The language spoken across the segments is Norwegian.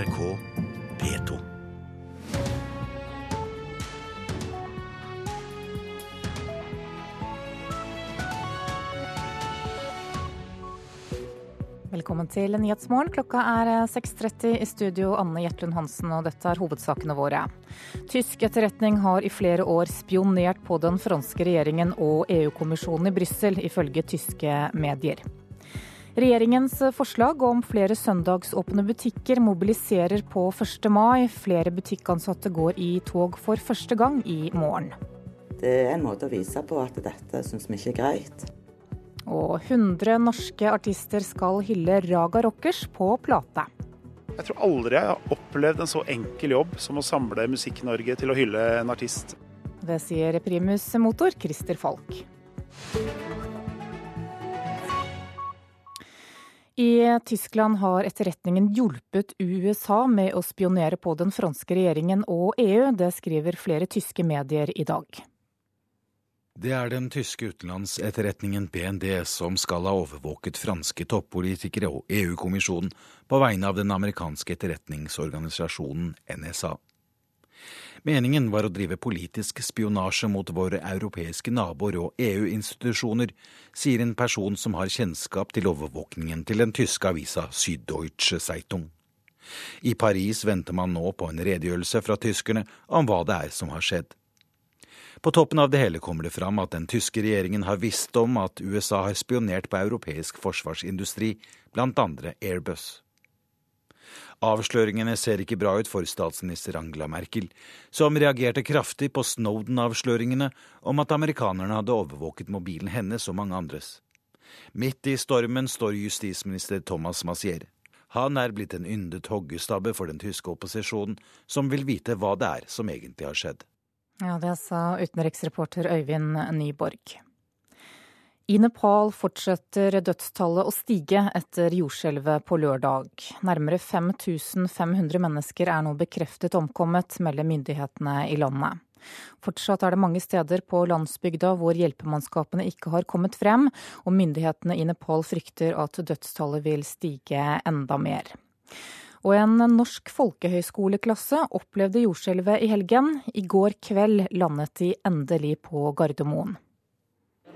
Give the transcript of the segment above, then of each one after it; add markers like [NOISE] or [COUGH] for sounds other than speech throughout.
NRK P2. Velkommen til Nyhetsmorgen. Klokka er 6.30 i studio, Anne Gjertlund Hansen, og dette er hovedsakene våre. Tysk etterretning har i flere år spionert på den franske regjeringen og EU-kommisjonen i Brussel, ifølge tyske medier. Regjeringens forslag om flere søndagsåpne butikker mobiliserer på 1. mai. Flere butikkansatte går i tog for første gang i morgen. Det er en måte å vise på at dette syns vi ikke er greit. Og 100 norske artister skal hylle Raga Rockers på plate. Jeg tror aldri jeg har opplevd en så enkel jobb som å samle Musikk-Norge til å hylle en artist. Det sier primus motor Christer Falk. I Tyskland har etterretningen hjulpet USA med å spionere på den franske regjeringen og EU. Det skriver flere tyske medier i dag. Det er den tyske utenlandsetterretningen BND som skal ha overvåket franske toppolitikere og EU-kommisjonen på vegne av den amerikanske etterretningsorganisasjonen NSA. Meningen var å drive politisk spionasje mot våre europeiske naboer og EU-institusjoner, sier en person som har kjennskap til overvåkningen til den tyske avisa Süddeutsche Zeitung. I Paris venter man nå på en redegjørelse fra tyskerne om hva det er som har skjedd. På toppen av det hele kommer det fram at den tyske regjeringen har visst om at USA har spionert på europeisk forsvarsindustri, blant andre Airbus. Avsløringene ser ikke bra ut for statsminister Angela Merkel, som reagerte kraftig på Snowden-avsløringene om at amerikanerne hadde overvåket mobilen hennes og mange andres. Midt i stormen står justisminister Thomas Massier. Han er blitt en yndet hoggestabbe for den tyske opposisjonen, som vil vite hva det er som egentlig har skjedd. Ja, Det sa utenriksreporter Øyvind Nyborg. I Nepal fortsetter dødstallet å stige etter jordskjelvet på lørdag. Nærmere 5500 mennesker er nå bekreftet omkommet, melder myndighetene i landet. Fortsatt er det mange steder på landsbygda hvor hjelpemannskapene ikke har kommet frem, og myndighetene i Nepal frykter at dødstallet vil stige enda mer. Og en norsk folkehøyskoleklasse opplevde jordskjelvet i helgen. I går kveld landet de endelig på Gardermoen.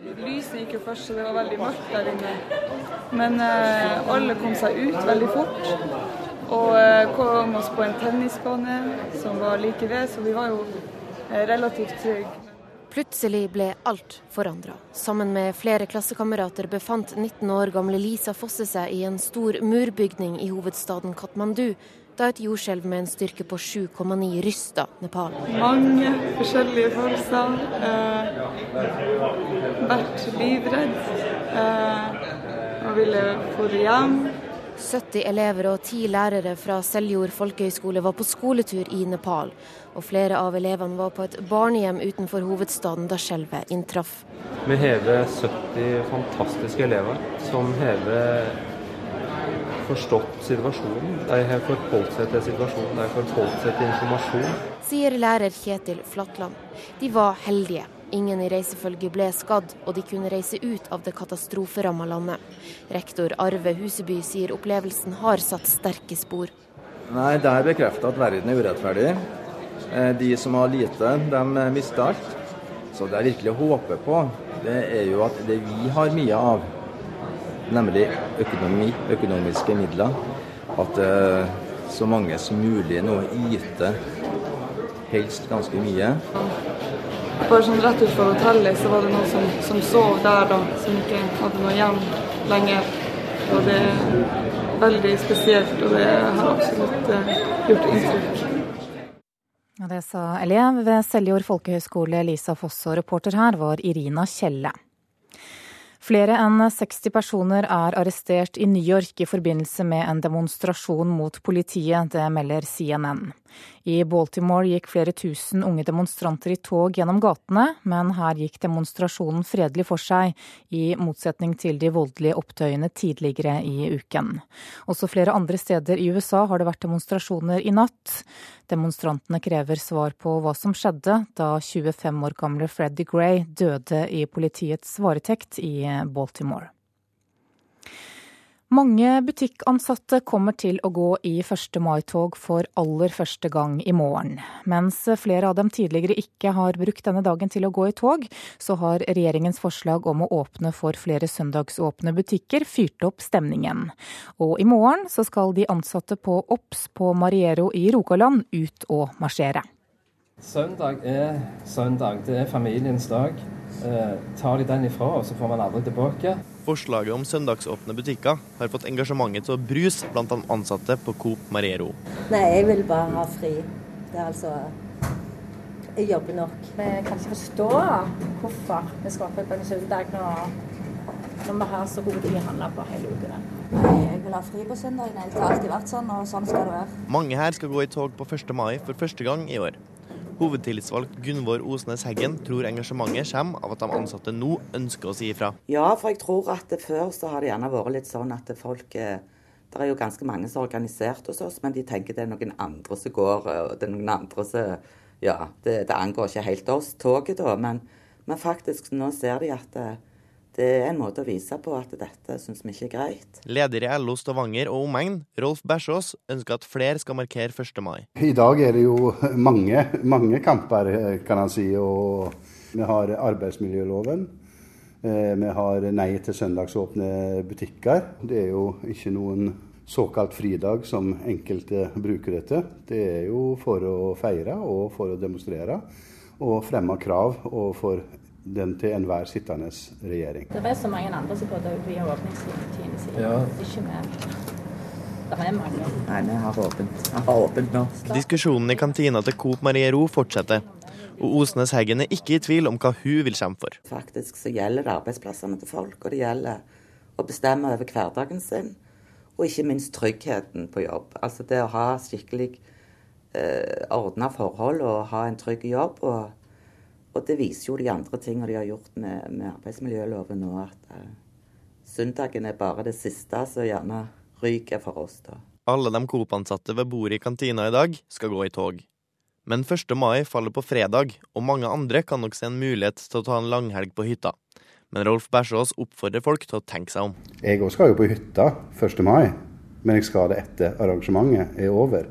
Lyset gikk jo først, så det var veldig mørkt der inne. Men eh, alle kom seg ut veldig fort. Og eh, kom oss på en tennisbane som var like ved, så vi var jo eh, relativt trygge. Plutselig ble alt forandra. Sammen med flere klassekamerater befant 19 år gamle Lisa Fosse seg i en stor murbygning i hovedstaden Katmandu da et jordskjelv med en styrke på 7,9 rysta Nepal. Mange forskjellige følelser. Eh, vært livredd. Eh, og ville dra hjem. 70 elever og 10 lærere fra Seljord folkehøgskole var på skoletur i Nepal. Og flere av elevene var på et barnehjem utenfor hovedstaden da skjelvet inntraff. Vi hever 70 fantastiske elever som har forstått situasjonen. De har forholdt seg til situasjonen, de har forholdt seg til informasjon. Sier lærer Kjetil Flatland. De var heldige. Ingen i reisefølget ble skadd, og de kunne reise ut av det katastroferamma landet. Rektor Arve Huseby sier opplevelsen har satt sterke spor. Nei, Det er bekreftet at verden er urettferdig. De som har lite, de mister alt. Så det jeg virkelig håper på, det er jo at det vi har mye av, nemlig økonomi, økonomiske midler, at så mange som mulig nå yter helst ganske mye. Bare sånn rett utenfor hotellet så var det noen som, som sov der, da, som ikke hadde noe hjem lenger. Og det er veldig spesielt, og det har absolutt uh, gjort inntrykk. Ja, det sa elev ved Seljord folkehøgskole Lisa Foss, og reporter her var Irina Kjelle. Flere enn 60 personer er arrestert i New York i forbindelse med en demonstrasjon mot politiet, det melder CNN. I Baltimore gikk flere tusen unge demonstranter i tog gjennom gatene, men her gikk demonstrasjonen fredelig for seg, i motsetning til de voldelige opptøyene tidligere i uken. Også flere andre steder i USA har det vært demonstrasjoner i natt. Demonstrantene krever svar på hva som skjedde da 25 år gamle Freddie Gray døde i politiets varetekt i Baltimore. Mange butikkansatte kommer til å gå i 1. mai-tog for aller første gang i morgen. Mens flere av dem tidligere ikke har brukt denne dagen til å gå i tog, så har regjeringens forslag om å åpne for flere søndagsåpne butikker fyrt opp stemningen. Og i morgen så skal de ansatte på Obs på Mariero i Rogaland ut og marsjere. Søndag er søndag. Det er familiens dag. Eh, tar de den ifra oss, så får man aldri tilbake. Forslaget om søndagsåpne butikker har fått engasjementet til å bruse blant de ansatte på Coop Mariero. Nei, jeg vil bare ha fri. Det er altså Jeg jobber nok. Vi kan ikke forstå hvorfor vi skal åpne på en søndag når, når vi har så gode ting å handle på hele uken. Nei, jeg vil ha fri på søndagen. Det har alltid vært sånn, og sånn skal det være. Mange her skal gå i tog på 1. mai for første gang i år. Hovedtillitsvalgt Gunvor Osnes Heggen tror engasjementet kommer av at de ansatte nå ønsker å si ifra. Ja, for jeg tror at før så har det gjerne vært litt sånn at folk eh, Det er jo ganske mange som er organisert hos oss, men de tenker det er noen andre som går, og det er noen andre som Ja, det, det angår ikke helt oss, toget, da. Men, men faktisk nå ser de at det, eh, er en måte å vise på at dette syns vi ikke er greit. Leder i LO Stavanger og omegn, Rolf Bersås, ønsker at flere skal markere 1. mai. I dag er det jo mange, mange kamper, kan han si. Og vi har arbeidsmiljøloven. Eh, vi har nei til søndagsåpne butikker. Det er jo ikke noen såkalt fridag som enkelte bruker dette. Det er jo for å feire og for å demonstrere og fremme krav overfor den til enhver sittende regjering. Det er så mange andre som ut via åpningstidene sine. Ja. Ikke mer. Det er mange. Nei, vi har åpent. Jeg har åpent nå. Diskusjonen i kantina til Coop Marie Ro fortsetter. Og Osnes Heggen er ikke i tvil om hva hun vil kjempe for. Faktisk så gjelder det arbeidsplassene til folk, og det gjelder å bestemme over hverdagen sin. Og ikke minst tryggheten på jobb. Altså det å ha skikkelig eh, ordna forhold og ha en trygg jobb. og og det viser jo de andre tingene de har gjort med, med arbeidsmiljøloven nå, at uh, søndagen er bare det siste som gjerne ryker for oss, da. Alle de Coop-ansatte ved bordet i kantina i dag skal gå i tog. Men 1. mai faller på fredag, og mange andre kan nok se en mulighet til å ta en langhelg på hytta. Men Rolf Bersås oppfordrer folk til å tenke seg om. Jeg òg skal jo på hytta 1. mai, men jeg skal det etter arrangementet er over.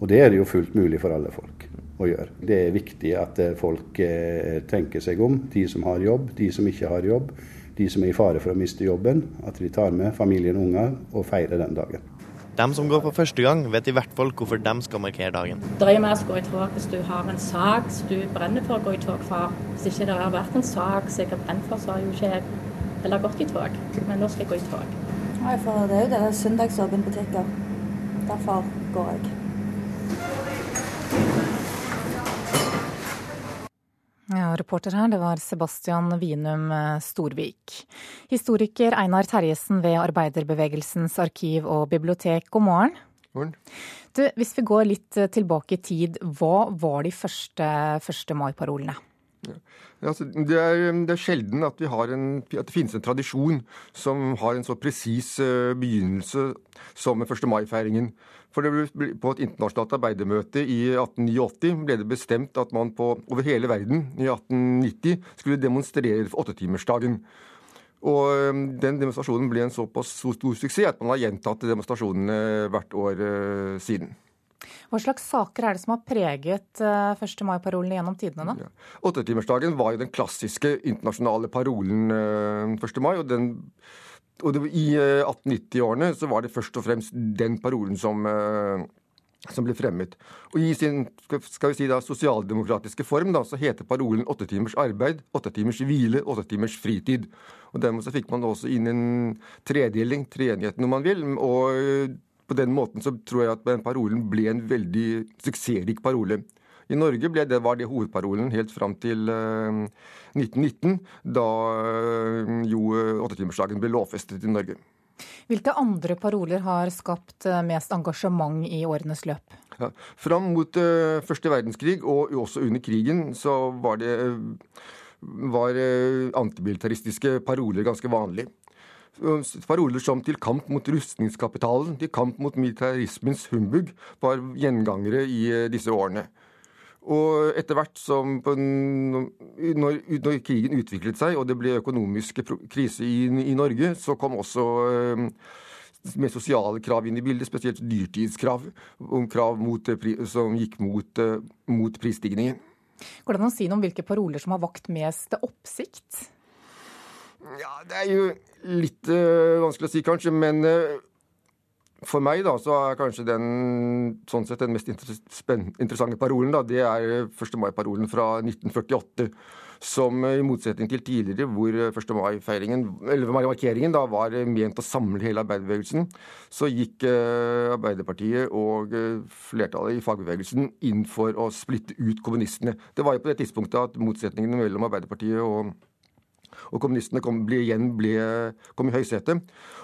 Og det er det jo fullt mulig for alle folk å gjøre. Det er viktig at eh, folk eh, tenker seg om, de som har jobb, de som ikke har jobb, de som er i fare for å miste jobben. At de tar med familien og unger og feirer den dagen. De som går på første gang, vet i hvert fall hvorfor de skal markere dagen. Det er mer å gå i tog hvis du har en sak som du brenner for å gå i tog for. Hvis ikke det har vært en sak som jeg har brent for, så har jeg jo ikke heller gått i tog. Men nå skal jeg gå i tog. Nei, for det er jo det søndagsåpne butikker. Derfor går jeg. Ja, reporter her, det var Sebastian Winum eh, Storvik. Historiker Einar Terjesen ved Arbeiderbevegelsens arkiv og bibliotek, god morgen. morgen. Du, hvis vi går litt eh, tilbake i tid, hva var de første 1. mai-parolene? Ja. Altså, det, er, det, er, sjelden at, en, at, det finnes en tradisjon som har en så presis uh, begynnelse som 1. mai-feiringen. For ble, På et internasjonalt arbeidermøte i 1889 ble det bestemt at man på, over hele verden i 1890 skulle demonstrere for åttetimersdagen. Og Den demonstrasjonen ble en såpass stor suksess at man har gjentatt demonstrasjonene hvert år uh, siden. Hva slags saker er det som har preget 1. Uh, mai-parolene gjennom tidene? da? Ja. Var jo den klassiske internasjonale parolen uh, 1. mai. og den og det, I 1890-årene eh, så var det først og fremst den parolen som, eh, som ble fremmet. Og I sin skal vi si da, sosialdemokratiske form da, så heter parolen åtte timers arbeid, åtte timers hvile, åtte timers fritid. Og Dermed så fikk man også inn en tredeling, treenigheten om man vil. og eh, på den måten så tror jeg at den parolen ble en veldig suksessrik parole. I Norge det, var det hovedparolen helt fram til 1919, eh, da eh, jo eh, åttetimersdagen ble lovfestet i Norge. Hvilke andre paroler har skapt mest engasjement i årenes løp? Ja, fram mot første verdenskrig, og også under krigen, så var det var antimilitaristiske paroler ganske vanlig. Paroler som 'til kamp mot rustningskapitalen', 'til kamp mot militarismens humbug', var gjengangere i disse årene. Og etter hvert som når, når, krigen utviklet seg og det ble økonomisk krise i, i Norge, så kom også øh, med sosiale krav inn i bildet, spesielt dyrtidskrav, krav mot, som gikk mot, mot prisstigningen. Går det an å si noe om hvilke paroler som har vakt mest oppsikt? Ja, Det er jo litt uh, vanskelig å si, kanskje. Men uh, for meg da, så er kanskje den sånn sett den mest interessante parolen da, det er 1. mai-parolen fra 1948 som i motsetning til tidligere, hvor 1. mai-feiringen, eller markeringen da, var ment å samle hele arbeiderbevegelsen, så gikk eh, Arbeiderpartiet og eh, flertallet i fagbevegelsen inn for å splitte ut kommunistene. Det var jo på det tidspunktet at motsetningene mellom Arbeiderpartiet og og kommunistene kom, ble, igjen ble, kom i høysetet.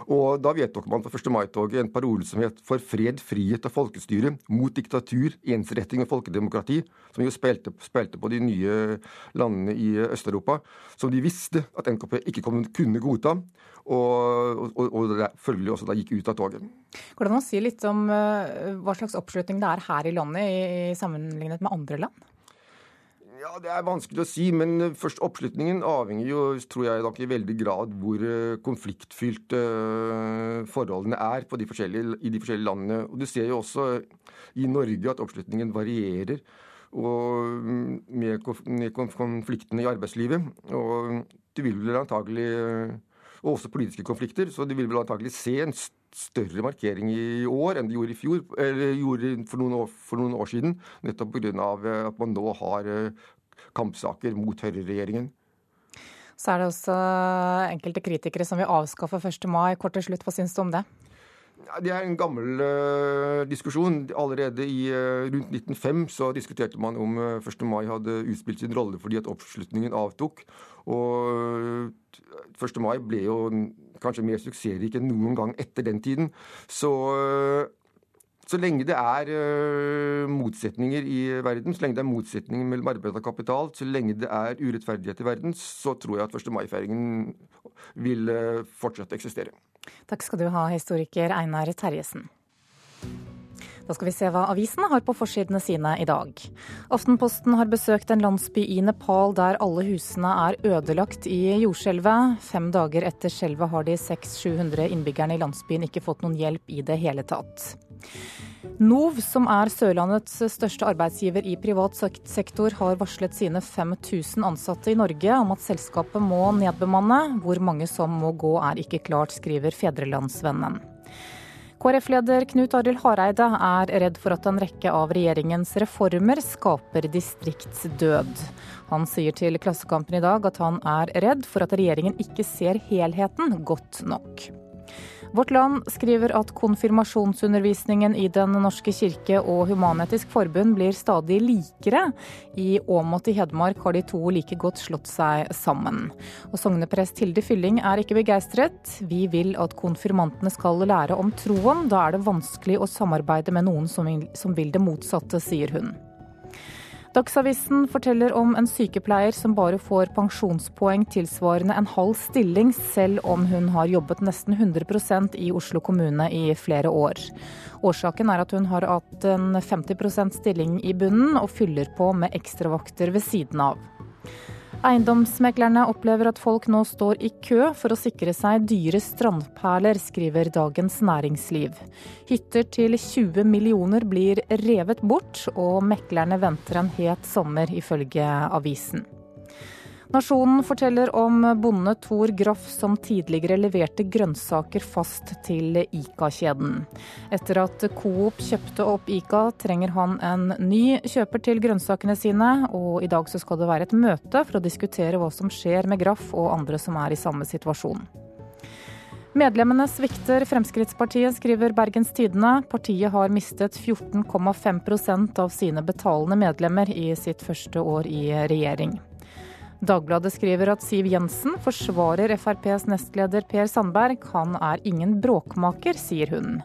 Og da vedtok man på 1. mai-toget en parole som het 'For fred, frihet og folkestyre mot diktatur, ensretting og folkedemokrati', som jo spilte, spilte på de nye landene i Øst-Europa, som de visste at NKP ikke kunne godta. Og, og, og følgelig også da gikk ut av toget. Går det an å si litt om uh, hva slags oppslutning det er her i landet i, i sammenlignet med andre land? Ja, Det er vanskelig å si, men eh, først oppslutningen avhenger jo, tror jeg nok i veldig grad hvor eh, konfliktfylt uh, forholdene er de i de forskjellige landene. Og Du ser jo også i Norge at oppslutningen varierer og mm, med konfliktene i arbeidslivet. Og du vil vel antagelig Og også politiske konflikter, så de vil vel antagelig se en større markering i år enn de gjorde i fjor, eller gjorde for noen år, for noen år siden. Nettopp pga. Eh, at man nå har eh, kampsaker mot høyreregjeringen. Så er det også enkelte kritikere som vil avskaffe 1. mai. Kort til slutt, hva syns du om det? Det er en gammel uh, diskusjon. Allerede i uh, rundt 1905 så diskuterte man om uh, 1. mai hadde utspilt sin rolle fordi at oppslutningen avtok. Og 1. mai ble jo kanskje mer suksessrik enn noen gang etter den tiden. Så, så lenge det er motsetninger i verden, så lenge det er motsetninger mellom arbeid og kapital, så lenge det er urettferdighet i verden, så tror jeg at 1. mai-feiringen vil fortsette å eksistere. Takk skal du ha, historiker Einar Terjesen. Da skal vi se hva avisene har på forsidene sine i dag. Aftenposten har besøkt en landsby i Nepal der alle husene er ødelagt i jordskjelvet. Fem dager etter skjelvet har de 600-700 innbyggerne i landsbyen ikke fått noen hjelp i det hele tatt. NOV, som er Sørlandets største arbeidsgiver i privat sektor, har varslet sine 5000 ansatte i Norge om at selskapet må nedbemanne. Hvor mange som må gå er ikke klart, skriver Fedrelandsvennen. KrF-leder Knut Arild Hareide er redd for at en rekke av regjeringens reformer skaper distriktsdød. Han sier til Klassekampen i dag at han er redd for at regjeringen ikke ser helheten godt nok. Vårt Land skriver at konfirmasjonsundervisningen i Den norske kirke og Human-Etisk Forbund blir stadig likere. I Åmot i Hedmark har de to like godt slått seg sammen. Og sogneprest Hilde Fylling er ikke begeistret. Vi vil at konfirmantene skal lære om troen. Da er det vanskelig å samarbeide med noen som vil det motsatte, sier hun. Dagsavisen forteller om en sykepleier som bare får pensjonspoeng tilsvarende en halv stilling, selv om hun har jobbet nesten 100% i Oslo kommune i flere år. Årsaken er at hun har hatt en 50% stilling i bunnen, og fyller på med ekstravakter ved siden av. Eiendomsmeglerne opplever at folk nå står i kø for å sikre seg dyre strandperler, skriver Dagens Næringsliv. Hytter til 20 millioner blir revet bort, og meklerne venter en het sommer, ifølge avisen. Nasjonen forteller om bonde Tor Graff som tidligere leverte grønnsaker fast til Ica-kjeden. Etter at Coop kjøpte opp Ica, trenger han en ny kjøper til grønnsakene sine, og i dag skal det være et møte for å diskutere hva som skjer med Graff og andre som er i samme situasjon. Medlemmene svikter Fremskrittspartiet, skriver Bergens Tidende. Partiet har mistet 14,5% av sine betalende medlemmer i sitt første år i regjering. Dagbladet skriver at Siv Jensen forsvarer FrPs nestleder Per Sandberg. Han er ingen bråkmaker, sier hun.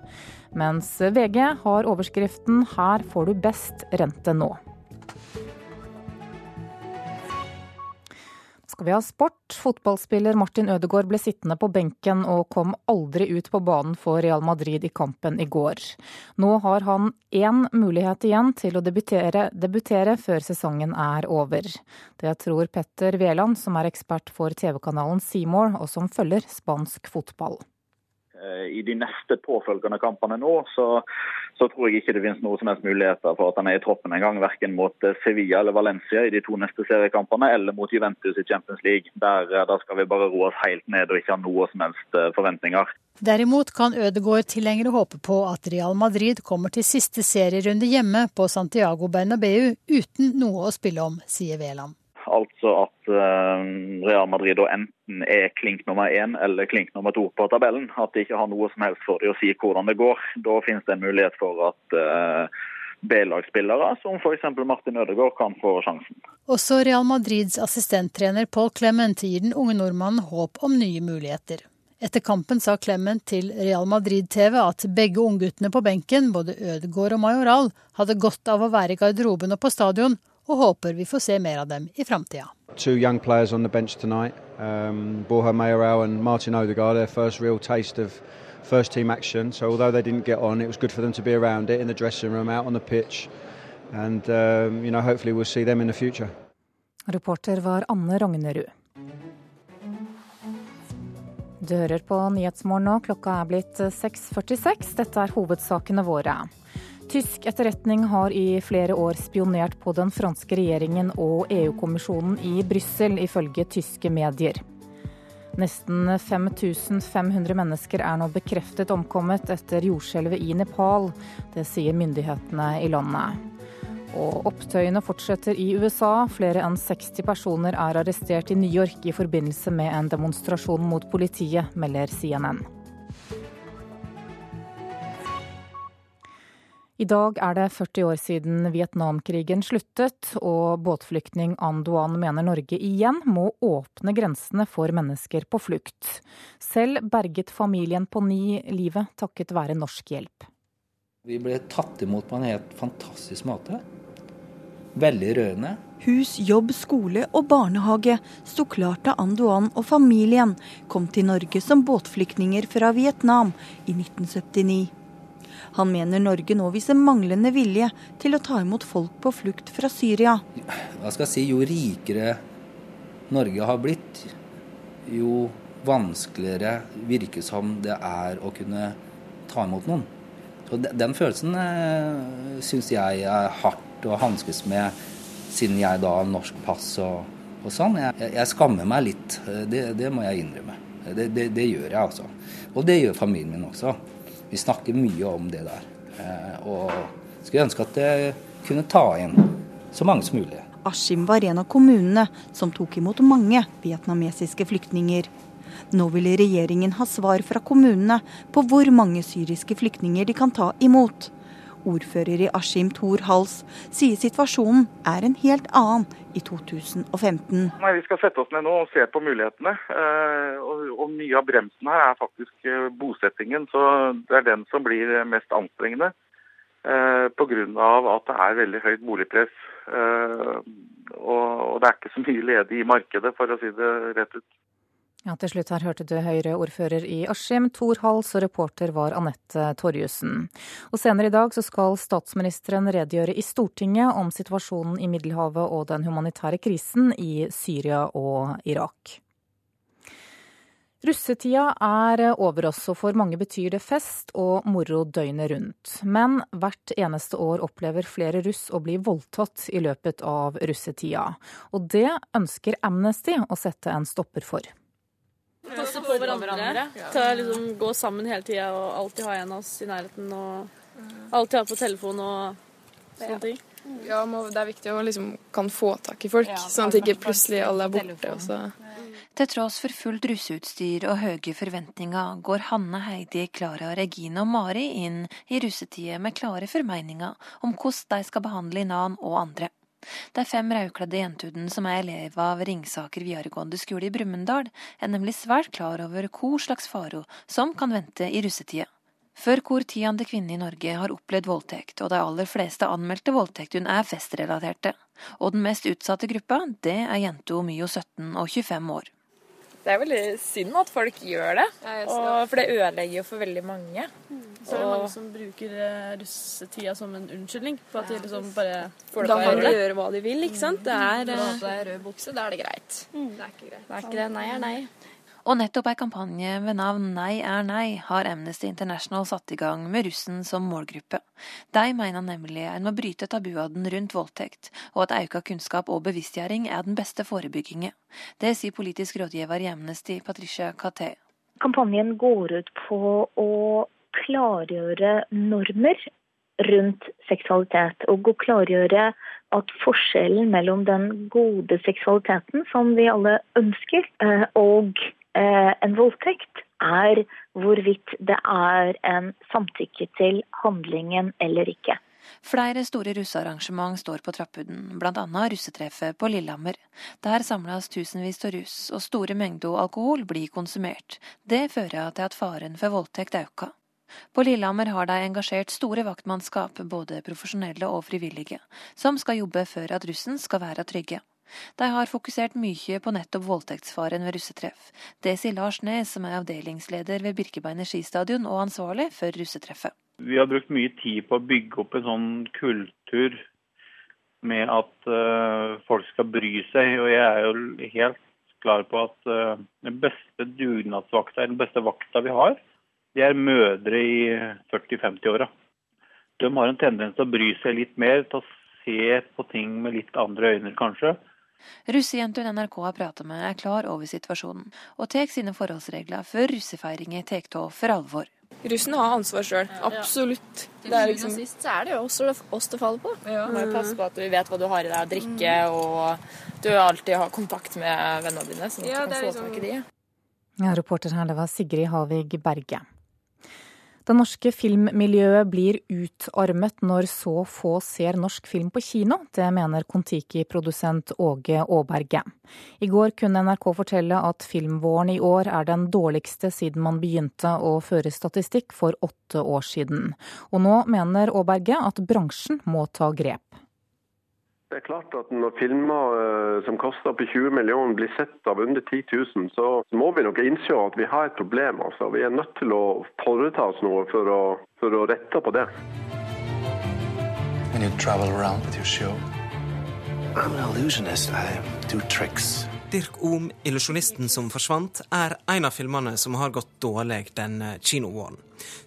Mens VG har overskriften 'Her får du best rente nå'. Skal vi ha sport. Fotballspiller Martin Ødegaard ble sittende på benken og kom aldri ut på banen for Real Madrid i kampen i går. Nå har han én mulighet igjen til å debutere, debutere før sesongen er over. Det tror Petter Wæland, som er ekspert for TV-kanalen Seymour og som følger spansk fotball. Eh, i de neste påfølgende kampene nå, så, så, tror jeg ikke det finnes noe som helst muligheter for at han er i troppen en gang. Verken mot eh, Sevilla eller Valencia i de to neste seriekampene, eller mot Juventus i Champions League. Der, der skal vi bare roe oss helt ned og ikke ha noe som helst forventninger. Derimot kan Ødegaard-tilhengere håpe på at Real Madrid kommer til siste serierunde hjemme på Santiago Bernabeu uten noe å spille om, sier Veland. Altså at uh, Real Madrid enten er klink nummer én eller klink nummer to på tabellen. At de ikke har noe som helst for dem å si hvordan det går. Da finnes det en mulighet for at uh, B-lagsspillere, som f.eks. Martin Ødegaard, kan få sjansen. Også Real Madrids assistenttrener Paul Clement gir den unge nordmannen håp om nye muligheter. Etter kampen sa Clement til Real Madrid TV at begge ungguttene på benken, både Ødegaard og Majoral, hadde godt av å være i garderoben og på stadion, og håper vi får se mer av dem i framtida. Two young players on the bench tonight. Um, Borja Mayoral and Martin Odegaard, their first real taste of first team action. So although they didn't get on, it was good for them to be around it in the dressing room, out on the pitch. And um, you know, hopefully we'll see them in the future. Reporter var Anne Rognerud. Du hører på Nyhetsmorgen nå. Klokka er blitt 6.46. Dette er hovedsakene våre. Tysk etterretning har i flere år spionert på den franske regjeringen og EU-kommisjonen i Brussel, ifølge tyske medier. Nesten 5500 mennesker er nå bekreftet omkommet etter jordskjelvet i Nepal. Det sier myndighetene i landet. Og opptøyene fortsetter i USA. Flere enn 60 personer er arrestert i New York i forbindelse med en demonstrasjon mot politiet, melder CNN. I dag er det 40 år siden Vietnamkrigen sluttet, og båtflyktning An Duan mener Norge igjen må åpne grensene for mennesker på flukt. Selv berget familien på ni livet takket være norsk hjelp. Vi ble tatt imot på en helt fantastisk måte. Veldig rørende. Hus, jobb, skole og barnehage sto klart da Anduan og familien kom til Norge som båtflyktninger fra Vietnam i 1979. Han mener Norge nå viser manglende vilje til å ta imot folk på flukt fra Syria. Hva skal jeg si, Jo rikere Norge har blitt, jo vanskeligere virker som det er å kunne ta imot noen. Så Den følelsen eh, syns jeg er hardt å hanskes med, siden jeg da har norsk pass og, og sånn. Jeg, jeg, skammer meg litt, det, det må jeg innrømme. Det, det, det, gjør jeg altså. Og det gjør familien min også. Vi snakker mye om det der. Eh, og skulle ønske at det kunne ta inn så mange som mulig. Askim var en av kommunene som tok imot mange vietnamesiske flyktninger. Nå vil regjeringen ha svar fra kommunene på hvor mange syriske flyktninger de kan ta imot. Ordfører i Askim, Thor Hals, sier situasjonen er en helt annen i 2015. Nei, Vi skal sette oss ned nå og se på mulighetene. Og, og Mye av bremsen her er faktisk eh, bosettingen. Så det er den som blir mest anstrengende. Eh, Pga. at det er veldig høyt boligpress. Og det er ikke så mye ledig i markedet, for å si det rett ut. Ja, Til slutt her hørte du Høyre-ordfører i Askim, Thor Hals, og reporter var Anette Torjussen. Og Senere i dag så skal statsministeren redegjøre i Stortinget om situasjonen i Middelhavet og den humanitære krisen i Syria og Irak. Russetida er over oss, og for mange betyr det fest og moro døgnet rundt. Men hvert eneste år opplever flere russ å bli voldtatt i løpet av russetida. Og det ønsker Amnesty å sette en stopper for. Passe på hverandre. Til å liksom gå sammen hele tida og alltid ha en av oss i nærheten. Og alltid ha på telefon og sånne ting. Ja, det er viktig å liksom kan få tak i folk, sånn at ikke plutselig alle er borte. Også. Til tross for fullt russeutstyr og høye forventninger, går Hanne, Heidi, Klara, Regine og Mari inn i russetida med klare formeninger om hvordan de skal behandle Inan og andre. De fem rødkledde jentuden som er elever av Ringsaker videregående skole i Brumunddal, er nemlig svært klar over hvor slags faro som kan vente i russetida. Før hvor tiende kvinne i Norge har opplevd voldtekt, og de aller fleste anmeldte voldtektene er festrelaterte. Og den mest utsatte gruppa, det er jenter myo 17 og 25 år. Det er veldig synd at folk gjør det, og, for det ødelegger jo for veldig mange. Så er det mange som bruker eh, russetida som en unnskyldning For at de liksom bare får det Da kan de gjøre hva de vil, ikke sant. Det er på deg rød bukse, da er det greit. Mm. Det er ikke greit. Det er ikke det. Nei er nei. Og nettopp ei kampanje ved navn Nei er nei har Amnesty International satt i gang med russen som målgruppe. De mener nemlig en må bryte tabuaden rundt voldtekt, og at auka kunnskap og bevisstgjøring er den beste forebygginga. Det sier politisk rådgiver i Amnesty, Patricia Katé. Kampanjen går ut på å klargjøre normer rundt seksualitet. Og å klargjøre at forskjellen mellom den gode seksualiteten som vi alle ønsker, eh, og eh, en voldtekt, er hvorvidt det er en samtykke til handlingen eller ikke. Flere store russearrangement står på trappuden, bl.a. russetreffet på Lillehammer. Der samles tusenvis av russ, og store mengder alkohol blir konsumert. Det fører til at faren for voldtekt øker. På Lillehammer har de engasjert store vaktmannskap, både profesjonelle og frivillige, som skal jobbe for at russen skal være trygge. De har fokusert mye på nettopp voldtektsfaren ved russetreff. Det sier Lars Nes, som er avdelingsleder ved Birkebeinet skistadion og ansvarlig for russetreffet. Vi har brukt mye tid på å bygge opp en sånn kultur med at uh, folk skal bry seg. Og jeg er jo helt klar på at uh, den beste dugnadsvakta, den beste vakta vi har, de er mødre i 40-50-åra. De har en tendens til å bry seg litt mer, til å se på ting med litt andre øyne, kanskje. Russejentene NRK har pratet med er klar over situasjonen, og tar sine forholdsregler før russefeiringer tar av for alvor. Russen har ansvar sjøl, absolutt. Til syvende liksom... og sist så er det jo også oss det faller på. Ja, må passe på at du vet hva du har i deg å drikke, og du alltid har kontakt med vennene dine, sånn at ja, du kan få liksom... tak i de. Ja, reporter her, det var Sigrid Havig Berge. Det norske filmmiljøet blir utarmet når så få ser norsk film på kino. Det mener Kon-Tiki-produsent Åge Aaberge. I går kunne NRK fortelle at filmvåren i år er den dårligste siden man begynte å føre statistikk for åtte år siden. Og nå mener Aaberge at bransjen må ta grep. Det er klart at Når filmer eh, som koster opp i 20 millioner blir sett av under 10 000, så må vi nok innse at vi har et problem. Altså. Vi er nødt til å foreta oss noe for å, for å rette på det. Dirk Ohm, 'Illusjonisten som forsvant', er en av filmene som har gått dårlig den kinovåren.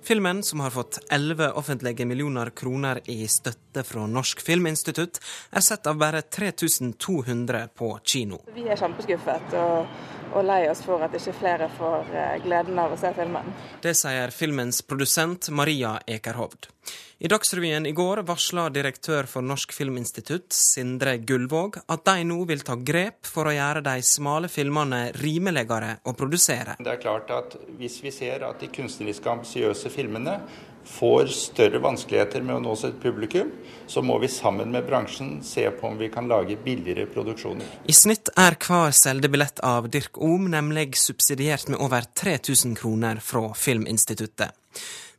Filmen, som har fått 11 offentlige millioner kroner i støtte fra Norsk Filminstitutt, er sett av bare 3200 på kino. Vi er kjempeskuffet. og og lei oss for at ikke flere får eh, gleden av å se filmen. Det sier filmens produsent Maria Ekerhovd. I Dagsrevyen i går varsla direktør for Norsk Filminstitutt, Sindre Gullvåg, at de nå vil ta grep for å gjøre de smale filmene rimeligere å produsere. Det er klart at Hvis vi ser at de kunstneriske ambisiøse filmene får større vanskeligheter med å nå sitt publikum, så må vi sammen med bransjen se på om vi kan lage billigere produksjoner. I snitt er hver solgte billett av Dirk Ohm nemlig subsidiert med over 3000 kroner fra Filminstituttet.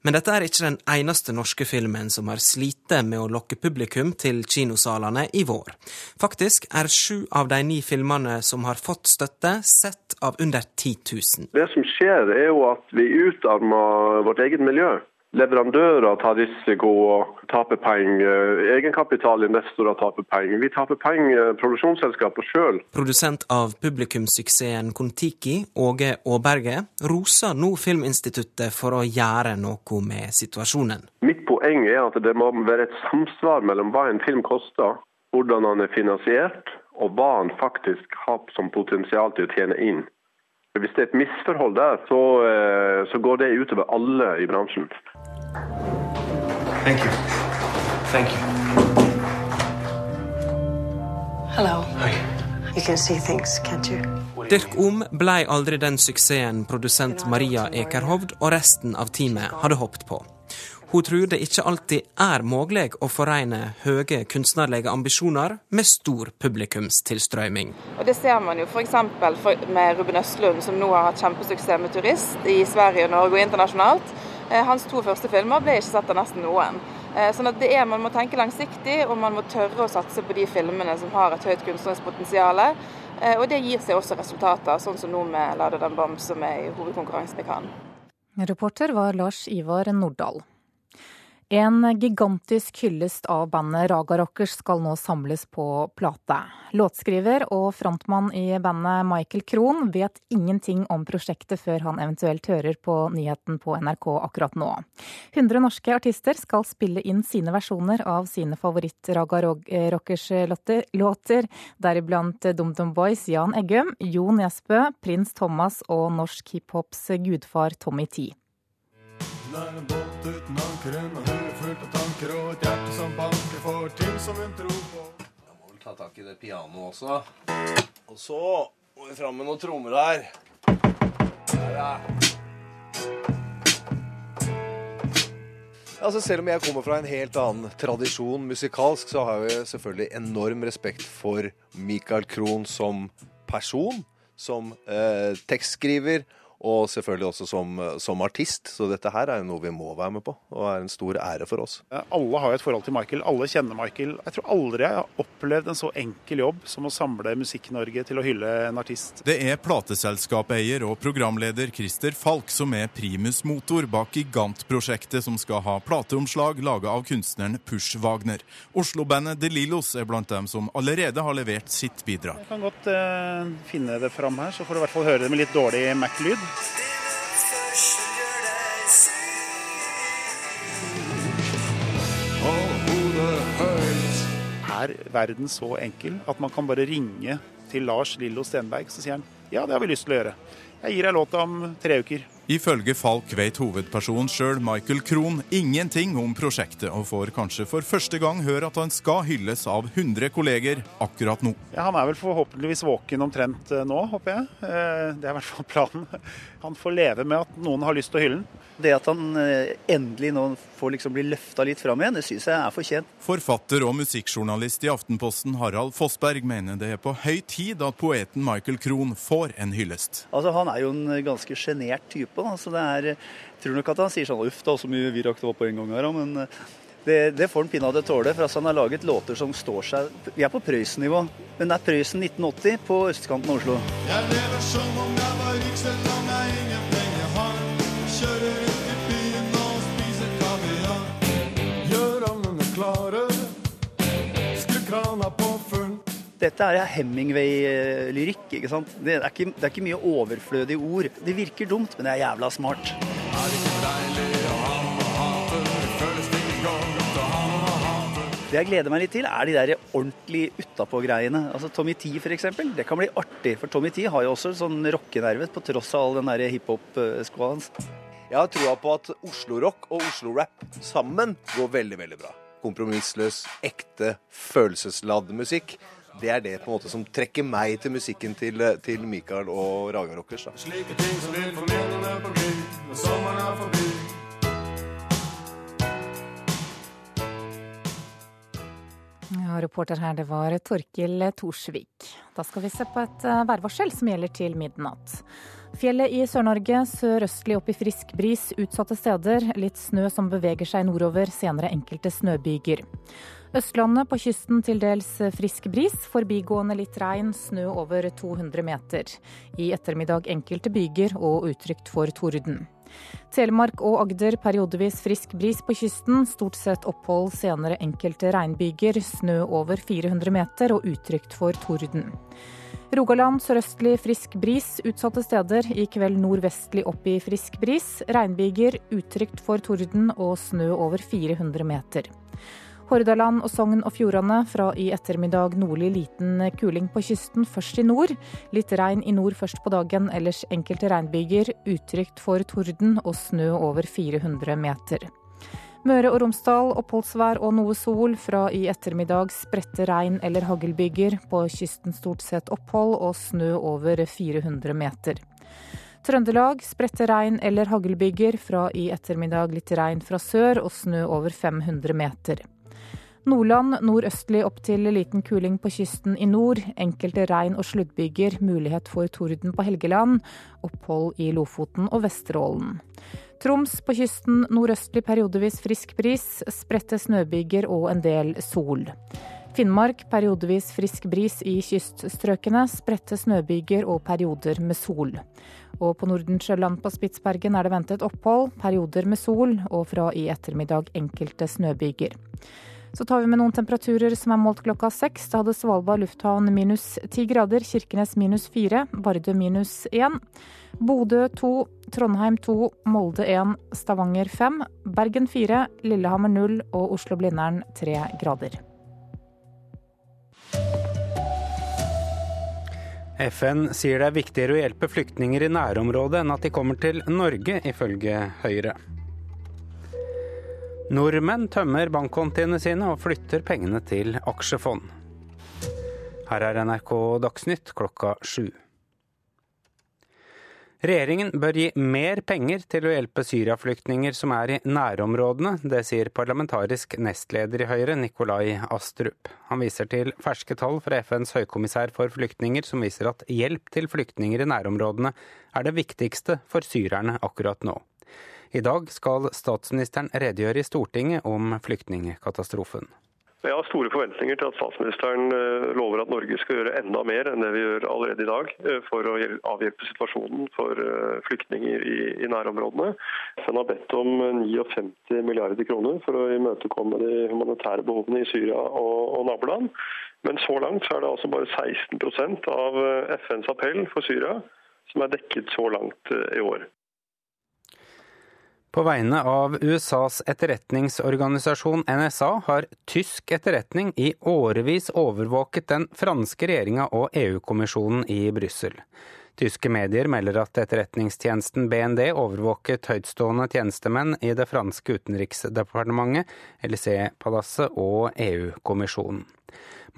Men dette er ikke den eneste norske filmen som har slitt med å lokke publikum til kinosalene i vår. Faktisk er sju av de ni filmene som har fått støtte, sett av under 10 000. Det som skjer, er jo at vi utarmer vårt eget miljø. Leverandører tar risiko og taper penger. Egenkapitalinvestorer taper penger. Vi taper penger, produksjonsselskapet sjøl. Produsent av publikumssuksessen Kon-Tiki, Åge Aaberge, roser nå Filminstituttet for å gjøre noe med situasjonen. Mitt poeng er at det må være et samsvar mellom hva en film koster, hvordan den er finansiert, og hva den faktisk har som potensial til å tjene inn. Hvis det er et misforhold der, så, eh, så går det utover alle i bransjen. Thank you. Thank you. Hello. Hi. You can see things, can't you? Dirk Om blei aldri den suksessen produsent Maria Ekerhovd og resten av teamet hadde håpet på. Hun tror det ikke alltid er mulig å foregne høye kunstnerlige ambisjoner med stor publikumstilstrøyming. Og Det ser man jo f.eks. med Ruben Østlund, som nå har hatt kjempesuksess med turist i Sverige, Norge og internasjonalt. Eh, hans to første filmer ble ikke sett av nesten noen. Eh, sånn at det er, Man må tenke langsiktig, og man må tørre å satse på de filmene som har et høyt kunstnerisk potensial. Eh, og det gir seg også resultater, sånn som nå med 'Lada den bam', som er i hovedkonkurransen i Cannes. Reporter var Lars Ivar Nordahl. En gigantisk hyllest av bandet Raga Rockers skal nå samles på plate. Låtskriver og frontmann i bandet Michael Krohn vet ingenting om prosjektet før han eventuelt hører på nyheten på NRK akkurat nå. 100 norske artister skal spille inn sine versjoner av sine favoritt-Raga Rockers-låter, deriblant DumDum Boys Jan Eggum, Jo Nesbø, Prins Thomas og norsk hiphops gudfar Tommy Tee. Det er en båt uten anker, en hode fullt av tanker og et hjerte som banker for ting som hun tror på. Jeg må vel ta tak i det pianoet også. Og så må vi fram med noen trommer her. Der, ja. Altså Selv om jeg kommer fra en helt annen tradisjon musikalsk, så har jeg selvfølgelig enorm respekt for Michael Krohn som person, som eh, tekstskriver og selvfølgelig også som, som, artist. Så dette her er jo noe vi må være med på, og er en stor ære for oss. Alle har jo et forhold til Michael, alle kjenner Michael. Jeg tror aldri jeg har opplevd en så enkel jobb som å samle Musikk-Norge til å hylle en artist. Det er plateselskapeier og programleder Christer Falk som er primus motor bak gigantprosjektet som skal ha plateomslag laga av kunstneren Push Wagner. Oslo-bandet De Lillos er blant dem som allerede har levert sitt bidrag. Jeg kan godt uh, finne det fram her, så får du i hvert fall høre det med litt dårlig Mac-lyd. Er verden så enkel at man kan bare ringe til Lars Lillo Stenberg, så sier han ja, det har vi lyst til å gjøre. Jeg gir deg låta om tre uker. Ifølge Falk vet hovedpersonen sjøl, Michael Krohn, ingenting om prosjektet, og får kanskje for første gang høre at han skal hylles av 100 kolleger akkurat nå. Ja, Han er vel forhåpentligvis våken omtrent eh, nå, håper jeg. Eh, det er i hvert fall planen. [LAUGHS] Han får leve med at noen har lyst til å hylle den. Det at han eh, endelig nå får liksom bli løfta litt fram igjen, det syns jeg er fortjent. Forfatter og musikkjournalist i Aftenposten Harald Fossberg mener det er på høy tid at poeten Michael Krohn får en hyllest. Altså Han er jo en ganske sjenert type. Da, så det er, jeg tror nok at han sier sånn uff da, så mye vi rakk det var på en gang her, men eh, det, det, får han pinadø tåle. For altså, han har laget låter som står seg Vi er på Prøysen-nivå, men det er Prøysen 1980 på østkanten av Oslo. Jeg lever som om jeg var rik, selv om jeg ingen penger har. Kjører Dette er Hemingway-lyrikk. ikke sant? Det er ikke, det er ikke mye overflødige ord. Det virker dumt, men det er jævla smart. Det jeg gleder meg litt til, er de der ordentlig utapå-greiene. Altså Tommy T f.eks. Det kan bli artig, for Tommy T har jo også sånn rockenerve på tross av all den der hiphop-skoa hans. Jeg har trua på at Oslo-rock og Oslo-rap sammen går veldig, veldig bra. Kompromissløs, ekte, følelsesladd musikk det er det på en måte som trekker meg til musikken til, til Mikael og Raga Rockers. Da. Slike ting som vil få minnene på glid når sommeren er forbi. Ja, reporter her, det var Torkil Torsvik. Da skal vi se på et eh, værvarsel som gjelder til midnatt. Fjellet i Sør-Norge sørøstlig opp i frisk bris utsatte steder. Litt snø som beveger seg nordover, senere enkelte snøbyger. Østlandet på kysten til dels frisk bris, forbigående litt regn, snø over 200 meter. I ettermiddag enkelte byger og utrygt for torden. Telemark og Agder periodevis frisk bris på kysten. Stort sett opphold, senere enkelte regnbyger. Snø over 400 meter og utrygt for torden. Rogaland sørøstlig frisk bris utsatte steder. I kveld nordvestlig opp i frisk bris. Regnbyger, utrygt for torden og snø over 400 meter. Hordaland og Sogn og Fjordane fra i ettermiddag nordlig liten kuling på kysten, først i nord. Litt regn i nord først på dagen, ellers enkelte regnbyger. Utrygt for torden og snø over 400 meter. Møre og Romsdal oppholdsvær og noe sol. Fra i ettermiddag spredte regn eller haglbyger. På kysten stort sett opphold og snø over 400 meter. Trøndelag spredte regn eller haglbyger. Fra i ettermiddag litt regn fra sør og snø over 500 meter. Nordland nordøstlig opp til liten kuling på kysten i nord. Enkelte regn- og sluddbyger. Mulighet for torden på Helgeland. Opphold i Lofoten og Vesterålen. Troms på kysten nordøstlig periodevis frisk bris. Spredte snøbyger og en del sol. Finnmark periodevis frisk bris i kyststrøkene, spredte snøbyger og perioder med sol. Og på Nordensjøland på Spitsbergen er det ventet opphold, perioder med sol og fra i ettermiddag enkelte snøbyger. Så tar vi med noen temperaturer som er målt klokka seks. Da hadde Svalbard lufthavn minus ti grader, Kirkenes minus fire, Vardø minus én. Bodø to, Trondheim to, Molde én, Stavanger fem, Bergen fire, Lillehammer null og Oslo-Blindern tre grader. FN sier det er viktigere å hjelpe flyktninger i nærområdet enn at de kommer til Norge, ifølge Høyre. Nordmenn tømmer bankkontiene sine og flytter pengene til aksjefond. Her er NRK Dagsnytt klokka sju. Regjeringen bør gi mer penger til å hjelpe syriaflyktninger som er i nærområdene. Det sier parlamentarisk nestleder i Høyre, Nikolai Astrup. Han viser til ferske tall fra FNs høykommissær for flyktninger som viser at hjelp til flyktninger i nærområdene er det viktigste for syrerne akkurat nå. I dag skal statsministeren redegjøre i Stortinget om flyktningkatastrofen. Jeg har store forventninger til at statsministeren eh, lover at Norge skal gjøre enda mer enn det vi gjør allerede i dag eh, for å avhjelpe situasjonen for eh, flyktninger i, nærområdene. FN har bedt om 59 milliarder kroner for å imøtekomme de humanitære behovene i Syria og, og naboland. Men så langt så er det altså bare 16% av FNs appell for Syria som er dekket så langt i år. På vegne av USAs etterretningsorganisasjon NSA har tysk etterretning i årevis overvåket den franske regjeringa og EU-kommisjonen i Brussel. Tyske medier melder at etterretningstjenesten BND overvåket høytstående tjenestemenn i det franske utenriksdepartementet, LC-palasset og EU-kommisjonen.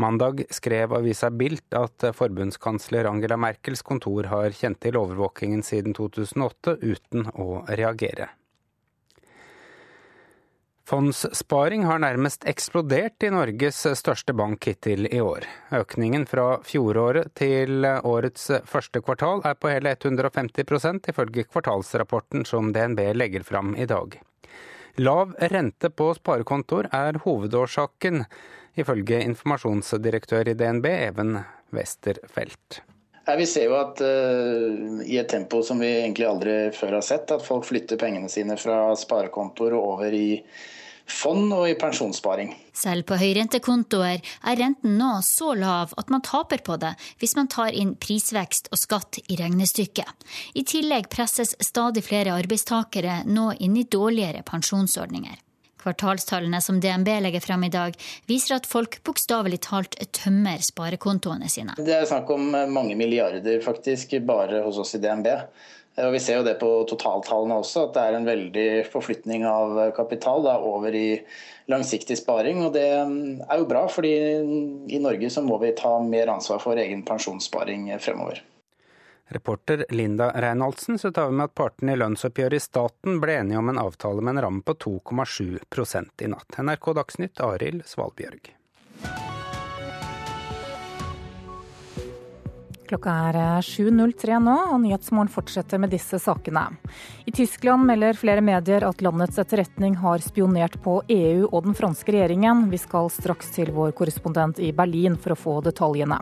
Mandag skrev avisa Bilt at forbundskansler Angela Merkels kontor har kjent til overvåkingen siden 2008 uten å reagere. Fondssparing har nærmest eksplodert i Norges største bank hittil i år. Økningen fra fjoråret til årets første kvartal er på hele 150% ifølge kvartalsrapporten som DNB legger fram i dag. Lav rente på sparekontoer er hovedårsaken, ifølge informasjonsdirektør i DNB, Even Westerfelt. Vi ser jo at uh, i et tempo som vi egentlig aldri før har sett, at folk flytter pengene sine fra sparekontoer og over i fond og i pensjonssparing. Selv på høyrentekontoer er renten nå så lav at man taper på det hvis man tar inn prisvekst og skatt i regnestykket. I tillegg presses stadig flere arbeidstakere nå inn i dårligere pensjonsordninger. Kvartalstallene som DNB legger frem i dag, viser at folk bokstavelig talt tømmer sparekontoene sine. Det er snakk om mange milliarder faktisk, bare hos oss i DNB. Og Vi ser jo det på totaltallene også, at det er en veldig forflytning av kapital da, over i langsiktig sparing. og Det er jo bra, fordi i Norge så må vi ta mer ansvar for egen pensjonssparing fremover. Reporter Linda Reinholdsen, så tar vi med at partene i lønnsoppgjøret i staten ble enige om en avtale med en ramme på 2,7% i natt. NRK Dagsnytt, Arild Svalbjørg. Klokka er 7.03 nå, og Nyhetsmorgen fortsetter med disse sakene. I Tyskland melder flere medier at landets etterretning har spionert på EU og den franske regjeringen. Vi skal straks til vår korrespondent i Berlin for å få detaljene.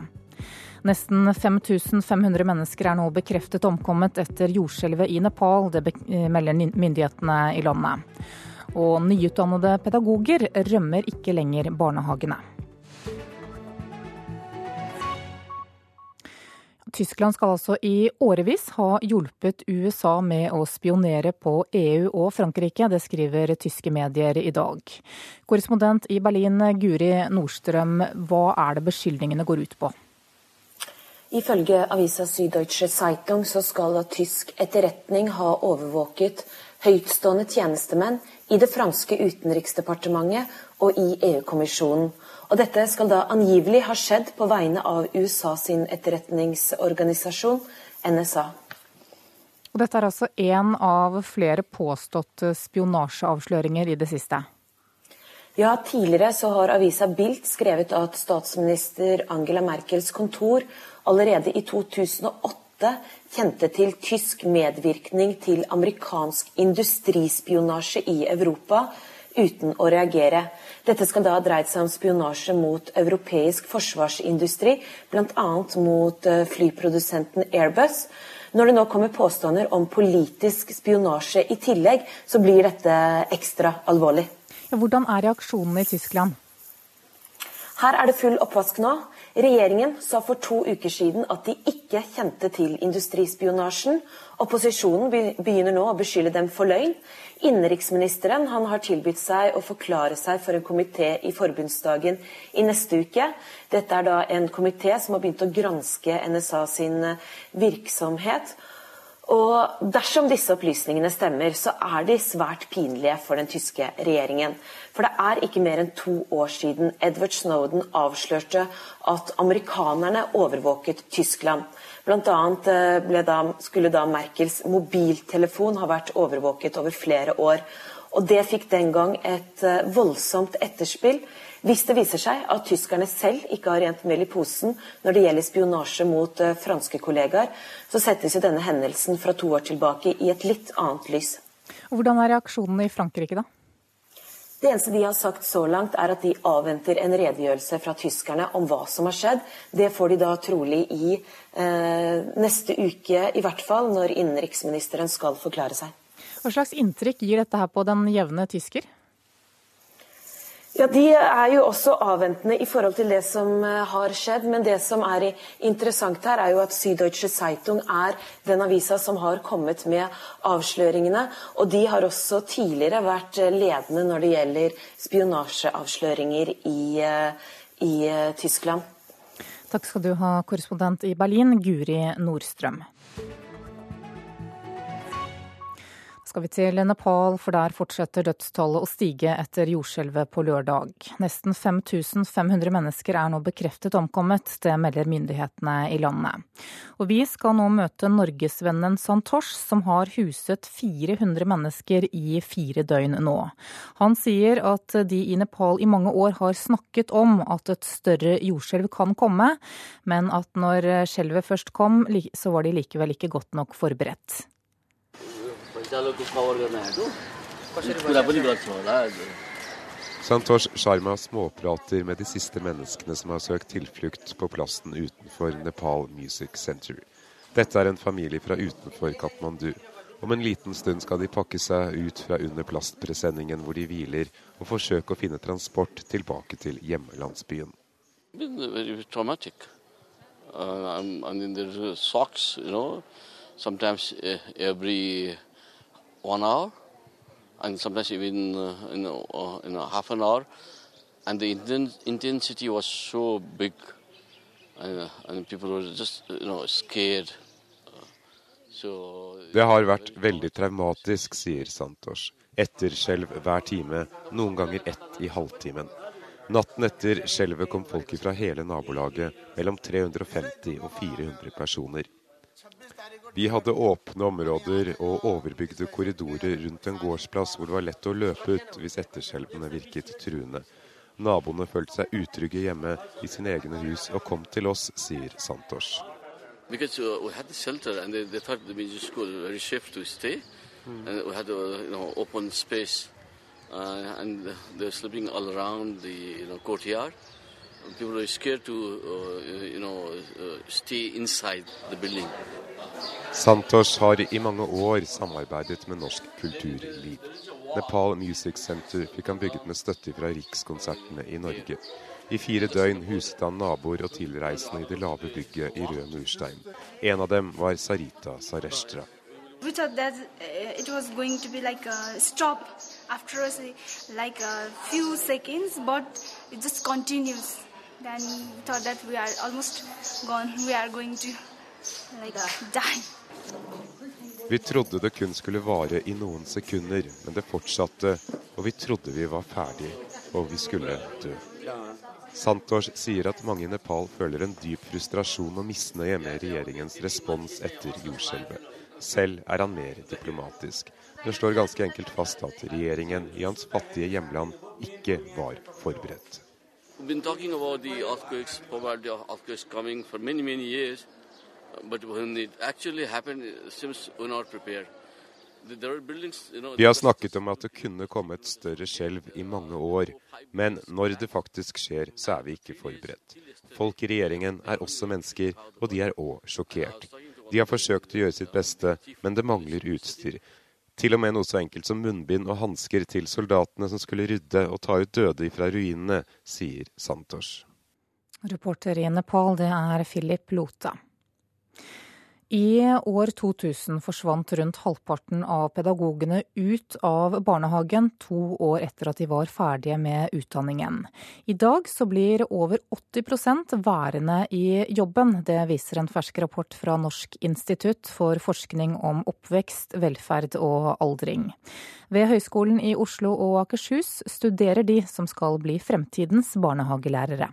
Nesten 5500 mennesker er nå bekreftet omkommet etter jordskjelvet i Nepal. Det melder myndighetene i landet. Og nyutdannede pedagoger rømmer ikke lenger barnehagene. Tyskland skal altså i årevis ha hjulpet USA med å spionere på EU og Frankrike. Det skriver tyske medier i dag. Korrespondent i Berlin, Guri Nordstrøm, hva er det beskyldningene går ut på? Ifølge avisa Süddeutsche Zeitung så skal tysk etterretning ha overvåket høytstående tjenestemenn i det franske utenriksdepartementet og i EU-kommisjonen. Og dette skal da angivelig ha skjedd på vegne av USA sin etterretningsorganisasjon NSA. Og dette er altså én av flere påståtte spionasjeavsløringer i det siste? Ja, Tidligere så har avisa Bilt skrevet at statsminister Angela Merkels kontor allerede i 2008 kjente til tysk medvirkning til amerikansk industrispionasje i Europa uten å reagere. Dette skal da ha dreid seg om spionasje mot europeisk forsvarsindustri, bl.a. mot eh, flyprodusenten Airbus. Når det nå kommer påstander om politisk spionasje i tillegg, så blir dette ekstra alvorlig. Hvordan er reaksjonene i Tyskland? Her er det full oppvask nå. Regjeringen sa for to uker siden at de ikke kjente til industrispionasjen. Opposisjonen begynner nå å beskylde dem for løgn. Innenriksministeren har tilbudt seg å forklare seg for en komité i forbundsdagen i neste uke. Dette er da en komité som har begynt å granske NSA sin virksomhet. Og dersom disse opplysningene stemmer, så er de svært pinlige for den tyske regjeringen. For det er ikke mer enn to år siden Edward Snowden avslørte at amerikanerne overvåket Tyskland. Blant annet eh, da, skulle da Merkels mobiltelefon ha vært overvåket over flere år. Og det fikk den gang et eh, voldsomt etterspill hvis det viser seg at tyskerne selv ikke har rent mel i posen når det gjelder spionasje mot uh, franske kollegaer, så settes jo denne hendelsen fra to år tilbake i et litt annet lys. Hvordan er reaksjonene i Frankrike, da? Det eneste de har sagt så langt, er at de avventer en redegjørelse fra tyskerne om hva som har skjedd. Det får de da trolig i eh, neste uke, i hvert fall, når innenriksministeren skal forklare seg. Hva slags inntrykk gir dette her på den jevne tysker? Ja, De er jo også avventende i forhold til det som eh, har skjedd. Men det som er interessant her, er jo at Süddeutsche Zeitung er den avisa som har kommet med avsløringene. Og de har også tidligere vært eh, ledende når det gjelder spionasjeavsløringer i, eh, i Tyskland. Takk skal du ha, korrespondent i Berlin, Guri Nordstrøm. Skal vi til Nepal, for der fortsetter dødstallet å stige etter jordskjelvet på lørdag. Nesten 5500 mennesker er nå bekreftet omkommet, det melder myndighetene i landet. Og vi skal nå møte norgesvennen Santosh, som har huset 400 mennesker i fire døgn nå. Han sier at de i Nepal i mange år har snakket om at et større jordskjelv kan komme, men at når skjelvet først kom, så var de likevel ikke godt nok forberedt. Santosh Sharma småprater med de siste menneskene som har søkt tilflukt på plassen utenfor Nepal Music Center. Dette er en familie fra utenfor Katmandu. Om en liten stund skal de pakke seg ut fra under plastpresenningen hvor de hviler, og forsøke å finne transport tilbake til hjemlandsbyen. Uh, I'm, I mean, one hour, and sometimes even uh, in, uh, in half an hour. And the intensity was so big, and, uh, and people were just you know scared. Det har vært veldig traumatisk, sier Santos. Etterskjelv hver time, noen ganger ett i halvtimen. Natten etter skjelvet kom folk fra hele nabolaget, mellom 350 og 400 personer. Vi hadde åpne områder og overbygde korridorer rundt en gårdsplass hvor det var lett å løpe ut hvis etterskjelvene virket truende. Naboene følte seg utrygge hjemme i sine egne hus og kom til oss, sier Santos. Because uh, we had the shelter and they, they thought the music school very safe to stay. Mm. And we had a you know, open space uh, and they sleeping all around the you know, courtyard. People are scared to uh, you know, uh, stay inside the building. Santosh har i mange år samarbeidet med norsk kulturliv. Nepal Music Center fikk han bygget med støtte fra Rikskonsertene i Norge. I fire døgn huset han naboer og tilreisende i det lave bygget i rød murstein. En av dem var Sarita Sarestra. We thought that uh, it was going to be like a stop after like a few seconds, but it just continues. Then we thought that we are almost gone. We are going to like die. Vi trodde det kun skulle vare i noen sekunder, men det fortsatte, og vi trodde vi var ferdig, og vi skulle dø. Santosh sier at mange i Nepal føler en dyp frustrasjon og misnøye med regjeringens respons etter jordskjelvet. Selv er han mer diplomatisk, men slår ganske enkelt fast at regjeringen i hans fattige hjemland ikke var forberedt. Been talking about the earthquakes, probably earthquakes coming for many, many years. But when it actually happened, it seems we're not prepared. Vi har snakket om at det kunne komme et større skjelv i mange år, men når det faktisk skjer, så er vi ikke forberedt. Folk i regjeringen er også mennesker, og de er òg sjokkert. De har forsøkt å gjøre sitt beste, men det mangler utstyr. Til og med noe så enkelt som munnbind og hansker til soldatene som skulle rydde og ta ut døde fra ruinene, sier Santosh. Reporter i Nepal, det er Philip Lota. I år 2000 forsvant rundt halvparten av pedagogene ut av barnehagen to år etter at de var ferdige med utdanningen. I dag så blir over 80% værende i jobben. Det viser en fersk rapport fra Norsk institutt for forskning om oppvekst, velferd og aldring. Ved Høgskolen i Oslo og Akershus studerer de som skal bli fremtidens barnehagelærere.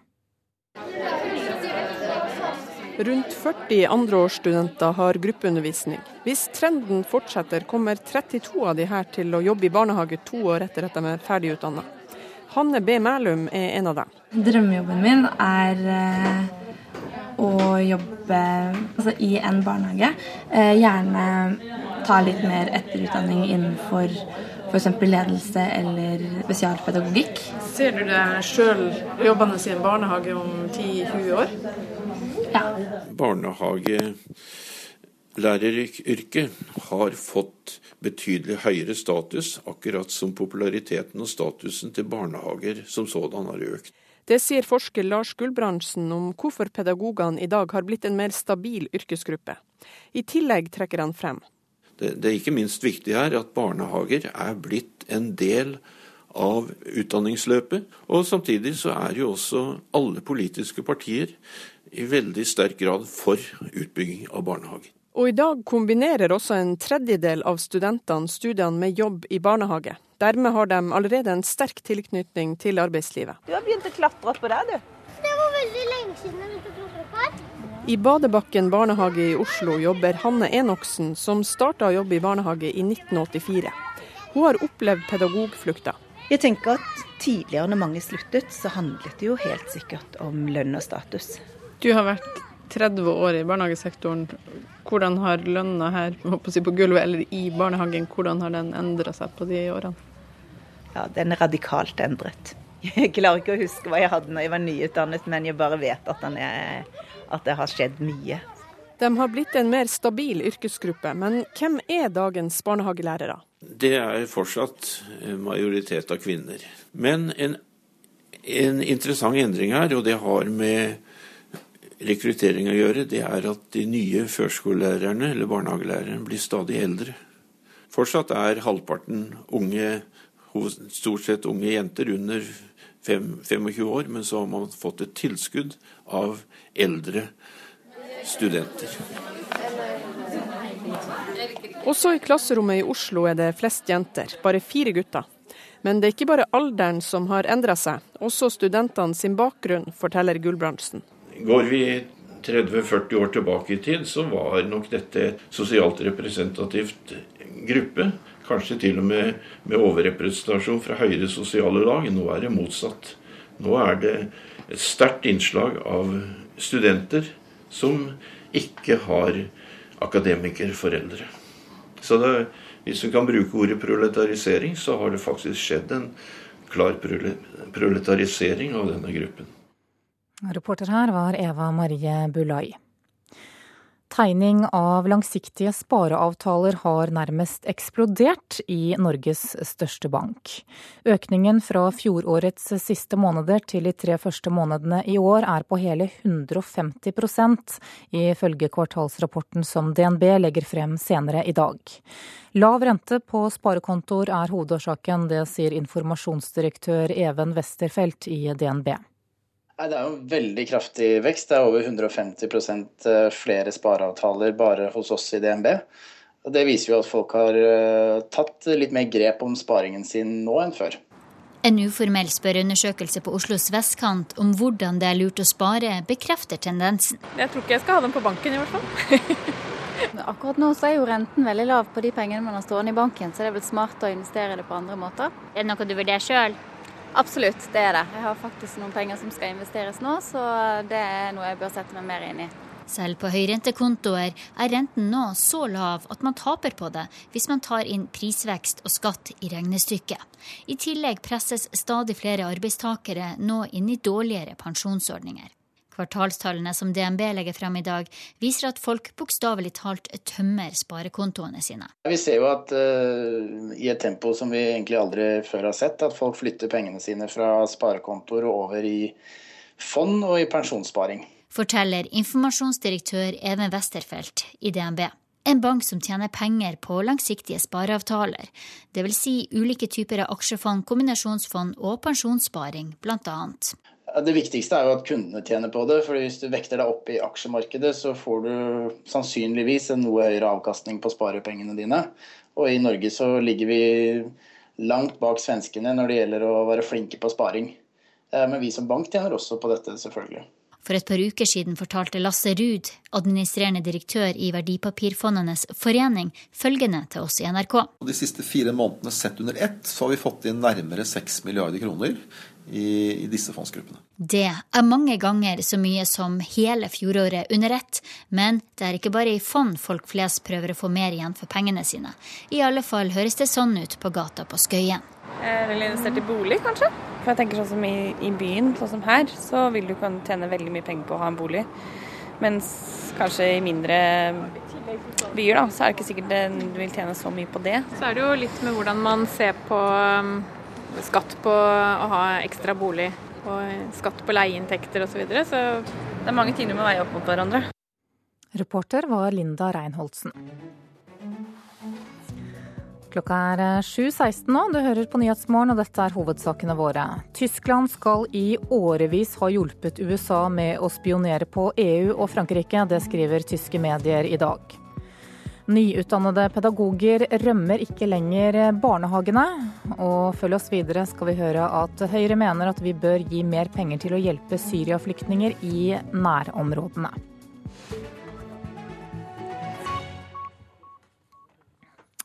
Rundt 40 andreårsstudenter har gruppeundervisning. Hvis trenden fortsetter, kommer 32 av de her til å jobbe i barnehage to år etter at de er ferdig utdanna. Hanne B. Mælum er en av dem. Drømmejobben min er eh, å jobbe altså, i en barnehage. Eh, gjerne ta litt mer etterutdanning innenfor f.eks. ledelse eller spesialpedagogikk. Ser du deg sjøl jobbende i en barnehage om 10-20 år? Ja. Barnehagelæreryrket har fått betydelig høyere status, akkurat som populariteten og statusen til barnehager som sådan har økt. Det sier forsker Lars Gulbrandsen om hvorfor pedagogene i dag har blitt en mer stabil yrkesgruppe. I tillegg trekker han frem. Det, det er ikke minst viktig her at barnehager er blitt en del av utdanningsløpet. Og samtidig så er jo også alle politiske partier i veldig sterk grad for utbygging av barnehage. Og i dag kombinerer også en tredjedel av studentene studiene med jobb i barnehage. Dermed har de allerede en sterk tilknytning til arbeidslivet. Du har begynt å klatre oppå der, du. Det var veldig lenge siden jeg begynte å klatre oppå her. I Badebakken barnehage i Oslo jobber Hanne Enoksen, som starta å jobbe i barnehage i 1984. Hun har opplevd pedagogflukta. Jeg tenker at Tidligere, når mange sluttet, så handlet det jo helt sikkert om lønn og status. Du har vært 30 år i barnehagesektoren. Hvordan har lønna her på, på gulvet eller i barnehagen, hvordan har den endra seg på de årene? Ja, Den er radikalt endret. [LAUGHS] Jeg klarer ikke å huske hva jeg hadde når jeg var nyutdannet, men jeg bare vet at, den er, at det har skjedd mye. De har blitt en mer stabil yrkesgruppe, men hvem er dagens barnehagelærere? Det er fortsatt majoritet av kvinner. Men en, en interessant endring her, og det har med rekruttering å gjøre, det er at de nye førskolelærerne eller barnehagelærerne blir stadig eldre. Fortsatt er halvparten unge, stort sett unge jenter under 25 år, men så har man fått et tilskudd av eldre studenter. Også i klasserommet i Oslo er det flest jenter, bare fire gutter. Men det er ikke bare alderen som har endra seg, også studentene sin bakgrunn, forteller Gulbrandsen. Går vi 30-40 år tilbake i tid, så var nok dette et sosialt representativt gruppe. Kanskje til og med med overrepresentasjon fra høyere sosiale lag. Nå er det motsatt. Nå er det et sterkt innslag av studenter som ikke har akademikerforeldre. Så det, hvis vi kan bruke ordet proletarisering, så har det faktisk skjedd en klar proletarisering av denne gruppen. Reporter her var Eva Marie Bulai. Tegning av langsiktige spareavtaler har nærmest eksplodert i Norges største bank. Økningen fra fjorårets siste måneder til de tre første månedene i år er på hele 150% ifølge kvartalsrapporten som DNB legger frem senere i dag. Lav rente på sparekontoer er hovedårsaken, det sier informasjonsdirektør Even Westerfelt i DNB. Det er jo en veldig kraftig vekst. Det er over 150 eh, flere spareavtaler bare hos oss i DNB. Og det viser jo at folk har eh, tatt litt mer grep om sparingen sin nå enn før. En uformell spørreundersøkelse på Oslos vestkant om hvordan det er lurt å spare, bekrefter tendensen. Jeg tror ikke jeg skal ha dem på banken, i hvert fall. [LAUGHS] Akkurat nå så er jo renten veldig lav på de pengene man har stående i banken, så det er vel smart å investere det på andre måter. Er det noe du vurderer sjøl? Absolutt, det er det. Jeg har faktisk noen penger som skal investeres nå, så det er noe jeg bør sette meg mer inn i. Selv på høyrentekontoer er renten nå så lav at man taper på det hvis man tar inn prisvekst og skatt i regnestykket. I tillegg presses stadig flere arbeidstakere nå inn i dårligere pensjonsordninger. Kvartalstallene som DNB legger frem i dag, viser at folk bokstavelig talt tømmer sparekontoene sine. Vi ser jo at uh, i et tempo som vi egentlig aldri før har sett, at folk flytter pengene sine fra sparekontoer og over i fond og i pensjonssparing forteller informasjonsdirektør Even Westerfelt i DNB. En bank som tjener penger på langsiktige spareavtaler, dvs. Si ulike typer av aksjefond, kombinasjonsfond og pensjonssparing, bl.a. Det viktigste er jo at kundene tjener på det. for Hvis du vekter deg opp i aksjemarkedet, så får du sannsynligvis en noe høyere avkastning på sparepengene dine. Og i Norge så ligger vi langt bak svenskene når det gjelder å være flinke på sparing. Eh, men vi som bank tjener også på dette, selvfølgelig. For et par uker siden fortalte Lasse Ruud, administrerende direktør i Verdipapirfondenes forening, følgende til oss i NRK. De siste fire månedene sett under ett, så har vi fått inn nærmere 6 milliarder kroner i, i disse fondsgruppene. Det er mange ganger så mye som hele fjoråret under ett, men det er ikke bare i fond folk flest prøver å få mer igjen for pengene sine. I alle fall høres det sånn ut på gata på Skøyen. Jeg ville investert i bolig, kanskje. For jeg tenker sånn som i, i, byen, sånn som her, så vil du kunne tjene veldig mye penger på å ha en bolig. Mens kanskje i mindre byer, da, så er det ikke sikkert du vil tjene så mye på det. Så er det jo litt med hvordan man ser på um, skatt på å ha ekstra bolig og skatt på leieinntekter osv. Så, videre. så det er mange ting du må veie opp mot hverandre. Reporter var Linda Reinholdsen. Klokka er 7.16 eh, nå. Du hører på Nyhetsmorgen, og dette er hovedsakene våre. Tyskland skal i årevis ha hjulpet USA med å spionere på EU og Frankrike. Det skriver tyske medier i dag. Nyutdannede pedagoger rømmer ikke lenger barnehagene. Og følg oss videre skal vi høre at Høyre mener at vi bør gi mer penger til å hjelpe Syria-flyktninger i nærområdene.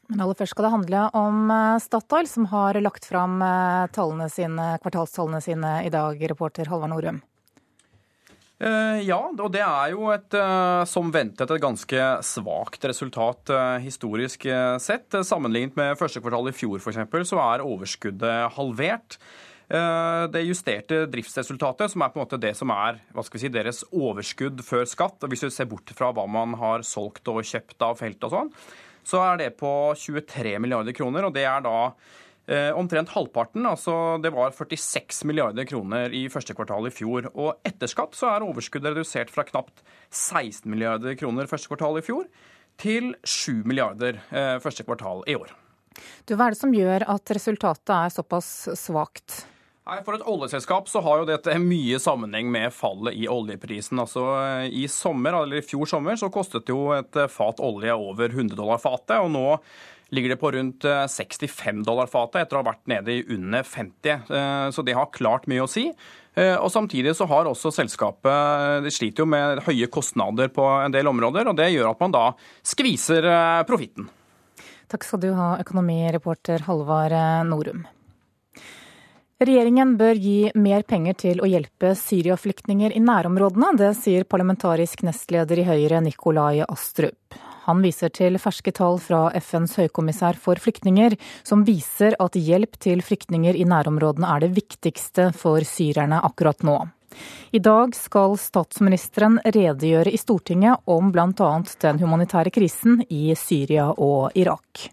Men aller først skal det handle om eh, Statoil, som har lagt fram eh, kvartalstallene sine i dag, reporter Halvard Norum. Eh, ja, og det er jo et, som ventet et ganske svakt resultat historisk sett. Sammenlignet med første kvartal i fjor f.eks., så er overskuddet halvert. Det justerte driftsresultatet, som er på en måte det som er si, deres overskudd før skatt, og hvis du ser bort fra hva man har solgt og kjøpt av felt og sånn, så er det på 23 milliarder kroner. og det er da eh, omtrent halvparten. altså Det var 46 milliarder kroner i første kvartal i fjor. Og etter skatt så er overskuddet redusert fra knapt 16 milliarder kroner første kvartal i fjor til 7 milliarder eh, første kvartal i år. Du, hva er det som gjør at resultatet er såpass svakt? Nei, For et oljeselskap så har jo dette mye sammenheng med fallet i oljeprisen. Altså I sommer, eller i fjor sommer så kostet jo et fat olje over 100 dollar fatet. og nå ligger det på rundt 65 dollar fatet etter å ha vært nede i under 50. Eh, så det har klart mye å si. Eh, og Samtidig så har også selskapet de sliter jo med høye kostnader på en del områder, og det gjør at man da skviser eh, profitten. Takk skal du ha, økonomireporter Halvard Norum. Regjeringen bør gi mer penger til å hjelpe Syria-flyktninger i nærområdene. Det sier parlamentarisk nestleder i Høyre Nikolai Astrup. Han viser til ferske tall fra FNs høykommissær for flyktninger, som viser at hjelp til flyktninger i nærområdene er det viktigste for syrerne akkurat nå. I dag skal statsministeren redegjøre i Stortinget om bl.a. den humanitære krisen i Syria og Irak.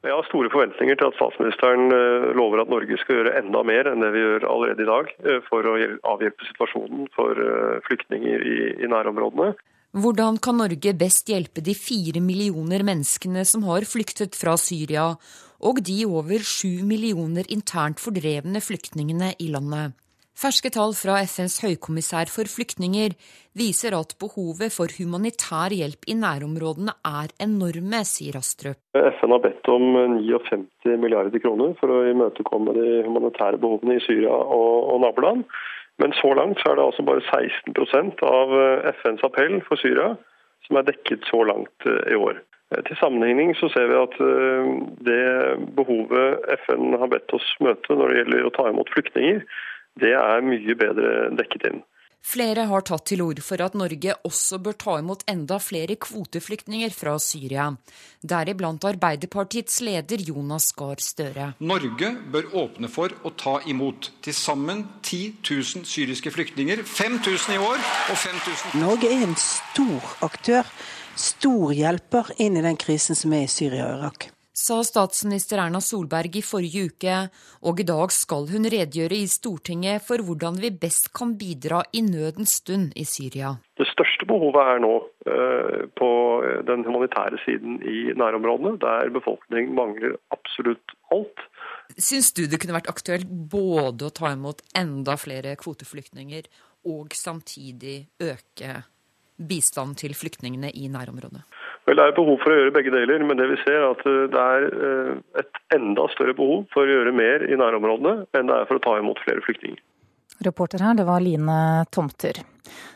Jeg har store forventninger til at statsministeren eh, lover at Norge skal gjøre enda mer enn det vi gjør allerede i dag eh, for å avhjelpe situasjonen for eh, flyktninger i, i nærområdene. Hvordan kan Norge best hjelpe de fire millioner menneskene som har flyktet fra Syria, og de over sju millioner internt fordrevne flyktningene i landet? Ferske tall fra FNs høykommissær for flyktninger viser at behovet for humanitær hjelp i nærområdene er enorme, sier Astrup. FN har bedt om 59 milliarder kroner for å imøtekomme de humanitære behovene i Syria og, og naboland. Men så langt så er det altså bare 16% av FNs appell for Syria som er dekket så langt eh, i år. Eh, til sammenligning så ser vi at eh, det behovet FN har bedt oss møte når det gjelder å ta imot flyktninger, det er mye bedre dekket inn. Flere har tatt til orde for at Norge også bør ta imot enda flere kvoteflyktninger fra Syria. Deriblant Arbeiderpartiets leder Jonas Gahr Støre. Norge bør åpne for å ta imot til sammen 10 000 syriske flyktninger. 5000 i år og 5000 Norge er en stor aktør, stor hjelper inn i den krisen som er i Syria og Irak sa statsminister Erna Solberg i forrige uke, og i dag skal hun redegjøre i Stortinget for hvordan vi best kan bidra i nødens stund i Syria. Det største behovet er nå uh, på den humanitære siden i nærområdene, der befolkningen mangler absolutt alt. Syns du det kunne vært aktuelt både å ta imot enda flere kvoteflyktninger og samtidig øke bistand til flyktningene i nærområdet? Vel, Det er behov for å gjøre begge deler, men det vi ser er at eh, det er eh, et enda større behov for å gjøre mer i nærområdene enn det er for å ta imot flere flyktninger. Reporter her, det var Line Tomter.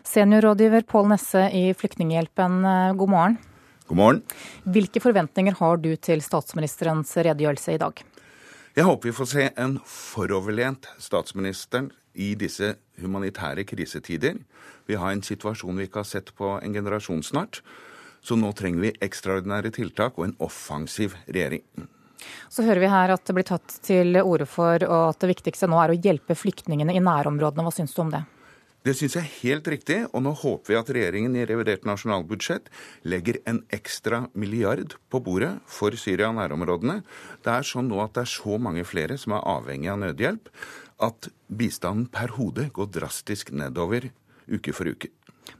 Seniorrådgiver Pål Nesse i Flyktninghjelpen, eh, god morgen. God morgen. Hvilke forventninger har du til statsministerens redegjørelse i dag? Jeg håper vi får se en foroverlent statsminister i disse humanitære krisetider. Vi har en situasjon vi ikke har sett på en generasjon snart. Så nå trenger vi ekstraordinære tiltak og en offensiv regjering. Så hører vi her at det blir tatt til orde for at det viktigste nå er å hjelpe flyktningene i nærområdene. Hva syns du om det? Det syns jeg er helt riktig, og nå håper vi at regjeringen i revidert nasjonalbudsjett legger en ekstra milliard på bordet for Syria og nærområdene. Det er sånn nå at det er så mange flere som er avhengig av nødhjelp, at bistanden per hode går drastisk nedover uke for uke.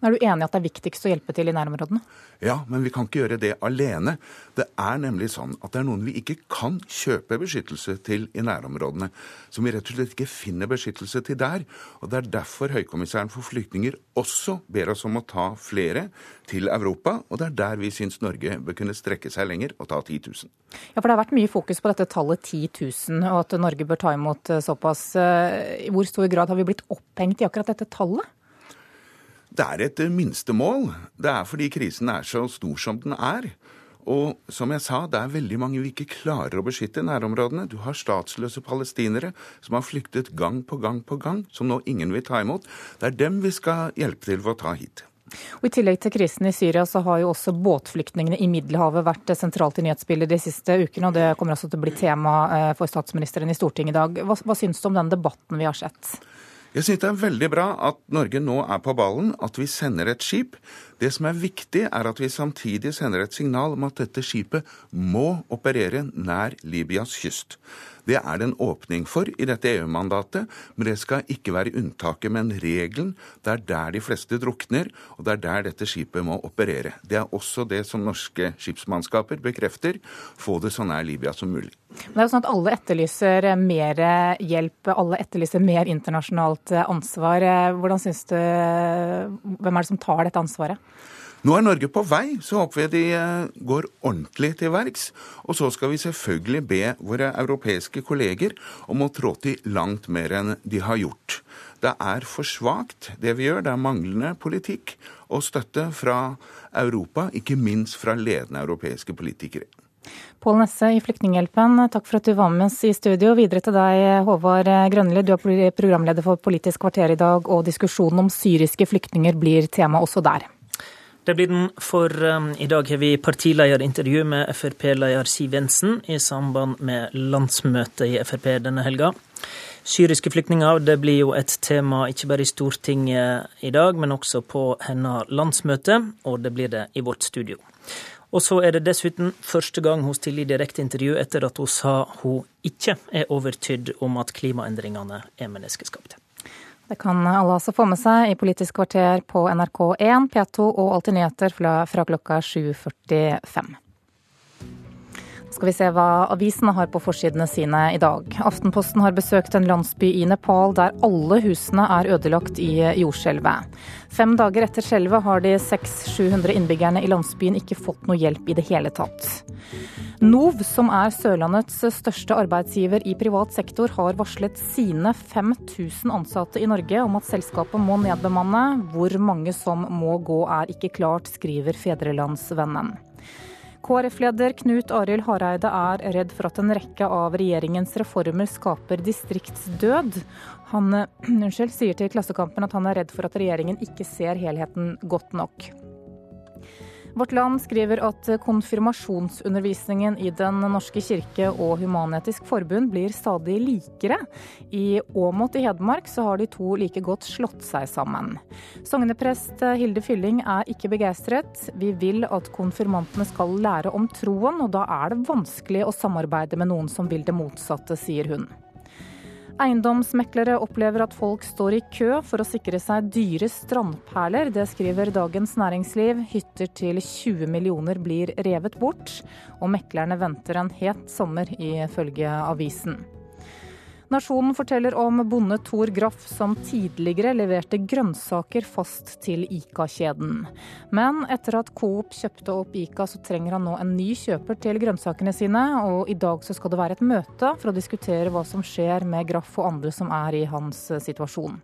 Men Er du enig i at det er viktigst å hjelpe til i nærområdene? Ja, men vi kan ikke gjøre det alene. Det er nemlig sånn at det er noen vi ikke kan kjøpe beskyttelse til i nærområdene. Som vi rett og slett ikke finner beskyttelse til der. Og det er derfor Høykommissæren for flyktninger også ber oss om å ta flere til Europa. Og det er der vi syns Norge bør kunne strekke seg lenger og ta 10 000. Ja, for det har vært mye fokus på dette tallet 10 000, og at Norge bør ta imot eh, såpass. Eh, I hvor stor grad har vi blitt opphengt i akkurat dette tallet? Det er et minstemål. Det er fordi krisen er så stor som den er. Og som jeg sa, det er veldig mange vi ikke klarer å beskytte i nærområdene. Du har statsløse palestinere som har flyktet gang på gang på gang, som nå ingen vil ta imot. Det er dem vi skal hjelpe til å ta hit. Og I tillegg til krisen i Syria, så har jo også båtflyktningene i Middelhavet vært sentralt i nyhetsbildet de siste ukene. og Det kommer også til å bli tema eh, for statsministeren i Stortinget i dag. Hva, hva syns du om den debatten vi har sett? Jeg syns det er veldig bra at Norge nå er på ballen, at vi sender et skip. Det som er viktig, er at vi samtidig sender et signal om at dette skipet må operere nær Libyas kyst. Det er det en åpning for i dette EU-mandatet, men det skal ikke være unntaket, men regelen. Det er der de fleste drukner, og det er der dette skipet må operere. Det er også det som norske skipsmannskaper bekrefter. Få det så nær Libya som mulig. Det er jo sånn at Alle etterlyser mer hjelp, alle etterlyser mer internasjonalt ansvar. Hvordan synes du, Hvem er det som tar dette ansvaret? Nå er Norge på vei, så håper vi de eh, går ordentlig til verks. Og så skal vi selvfølgelig be våre europeiske kolleger om å trå til langt mer enn de har gjort. Det er for svakt det vi gjør. Det er manglende politikk og støtte fra Europa, ikke minst fra ledende europeiske politikere. Pål Nesse i Flyktninghjelpen, takk for at du var med oss i studio. Videre til deg, Håvard Grønli. Du er programleder for Politisk kvarter i dag, og diskusjonen om syriske flyktninger blir tema også der. Det blir den, for um, i dag har vi partilederintervju med Frp-leder Siv Jensen i samband med landsmøtet i Frp denne helga. Syriske flyktninger det blir jo et tema ikke bare i Stortinget i dag, men også på hennes landsmøte, og det blir det i vårt studio. Og så er det dessuten første gang hun stiller i direkteintervju etter at hun sa hun ikke er overtydd om at klimaendringene er menneskeskapte. Det kan alle altså få med seg i Politisk kvarter på NRK1, P2 og Alltid nyheter fra klokka 7.45 skal vi se hva avisene har på forsidene sine i dag. Aftenposten har besøkt en landsby i Nepal der alle husene er ødelagt i jordskjelvet. Fem dager etter skjelvet har de 600-700 innbyggerne i landsbyen ikke fått noe hjelp i det hele tatt. NOV, som er Sørlandets største arbeidsgiver i privat sektor, har varslet sine 5000 ansatte i Norge om at selskapet må nedbemanne. Hvor mange som må gå er ikke klart, skriver Fedrelandsvennen. KrF-leder Knut Arild Hareide er redd for at en rekke av regjeringens reformer skaper distriktsdød. Han [CLEARS THROAT] unnskyld, sier til Klassekampen at han er redd for at regjeringen ikke ser helheten godt nok. Vårt Land skriver at konfirmasjonsundervisningen i Den norske kirke og Human-Etisk Forbund blir stadig likere. I Åmot i Hedmark så har de to like godt slått seg sammen. Sogneprest Hilde Fylling er ikke begeistret. Vi vil at konfirmantene skal lære om troen, og da er det vanskelig å samarbeide med noen som vil det motsatte, sier hun. Eiendomsmeklere opplever at folk står i kø for å sikre seg dyre strandperler. Det skriver Dagens Næringsliv. Hytter til 20 millioner blir revet bort, og meklerne venter en het sommer, ifølge avisen. Nasjonen forteller om bonde Tor Graff som tidligere leverte grønnsaker fast til Ica-kjeden. Men etter at Coop kjøpte opp Ica, så trenger han nå en ny kjøper til grønnsakene sine. Og i dag så skal det være et møte for å diskutere hva som skjer med Graff og andre som er i hans situasjon.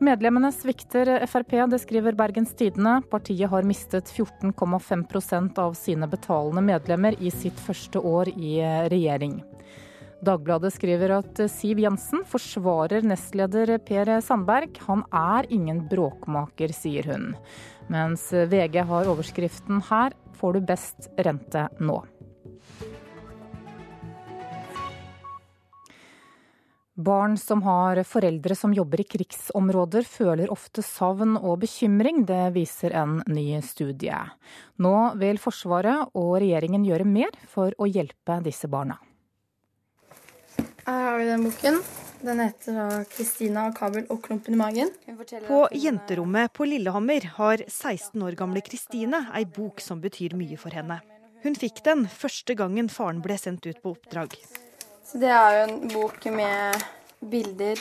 Medlemmene svikter Frp, det skriver Bergens Tidende. Partiet har mistet 14,5% av sine betalende medlemmer i sitt første år i regjering. Dagbladet skriver at Siv Jensen forsvarer nestleder Per Sandberg. Han er ingen bråkmaker, sier hun. Mens VG har overskriften 'Her får du best rente nå'. Barn som har foreldre som jobber i krigsområder, føler ofte savn og bekymring. Det viser en ny studie. Nå vil Forsvaret og regjeringen gjøre mer for å hjelpe disse barna. Her har vi den boken. Den heter da 'Kristina og Kabel og klumpen i magen'. På jenterommet på Lillehammer har 16 år gamle Kristine ei bok som betyr mye for henne. Hun fikk den første gangen faren ble sendt ut på oppdrag. Så Det er jo en bok med bilder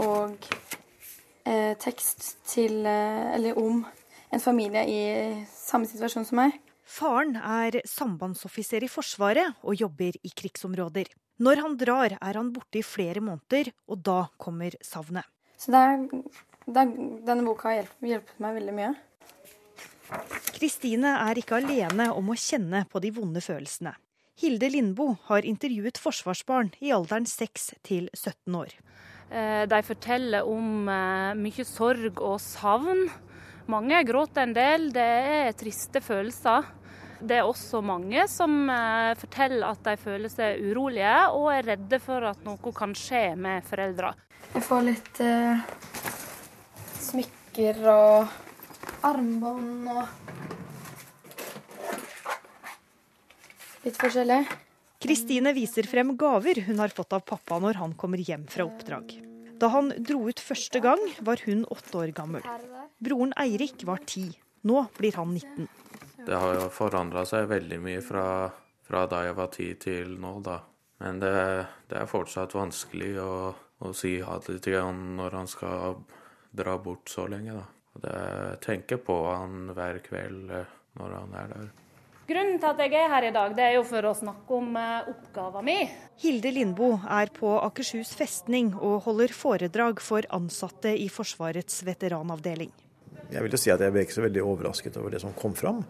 og eh, tekst til, eh, eller om en familie i samme situasjon som meg. Faren er sambandsoffiser i Forsvaret og jobber i krigsområder. Når han drar, er han borte i flere måneder, og da kommer savnet. Så det er, det er, denne boka har hjulpet, hjulpet meg veldig mye. Kristine er ikke alene om å kjenne på de vonde følelsene. Hilde Lindboe har intervjuet forsvarsbarn i alderen 6 til 17 år. Eh, de forteller om eh, mye sorg og savn. Mange gråter en del. Det er triste følelser. Det er også mange som eh, forteller at de føler seg urolige og er redde for at noe kan skje med foreldra. Jeg får litt eh, smykker og armbånd og litt forskjellig. Kristine viser frem gaver hun har fått av pappa når han kommer hjem fra oppdrag. Da han dro ut første gang, var hun åtte år gammel. Broren Eirik var ti. Nå blir han 19. Det har jo forandra seg veldig mye fra, fra, da jeg var ti til nå, da. Men det, det er fortsatt vanskelig å, å si ha det til han når han skal dra bort så lenge, da. Det, jeg tenker på han hver kveld eh, når han er der. Grunnen til at jeg er her i dag, det er jo for å snakke om eh, oppgaven min. Hilde Lindboe er på Akershus festning og holder foredrag for ansatte i Forsvarets veteranavdeling. Jeg vil jo si at jeg ble ikke så veldig overrasket over det som kom fram.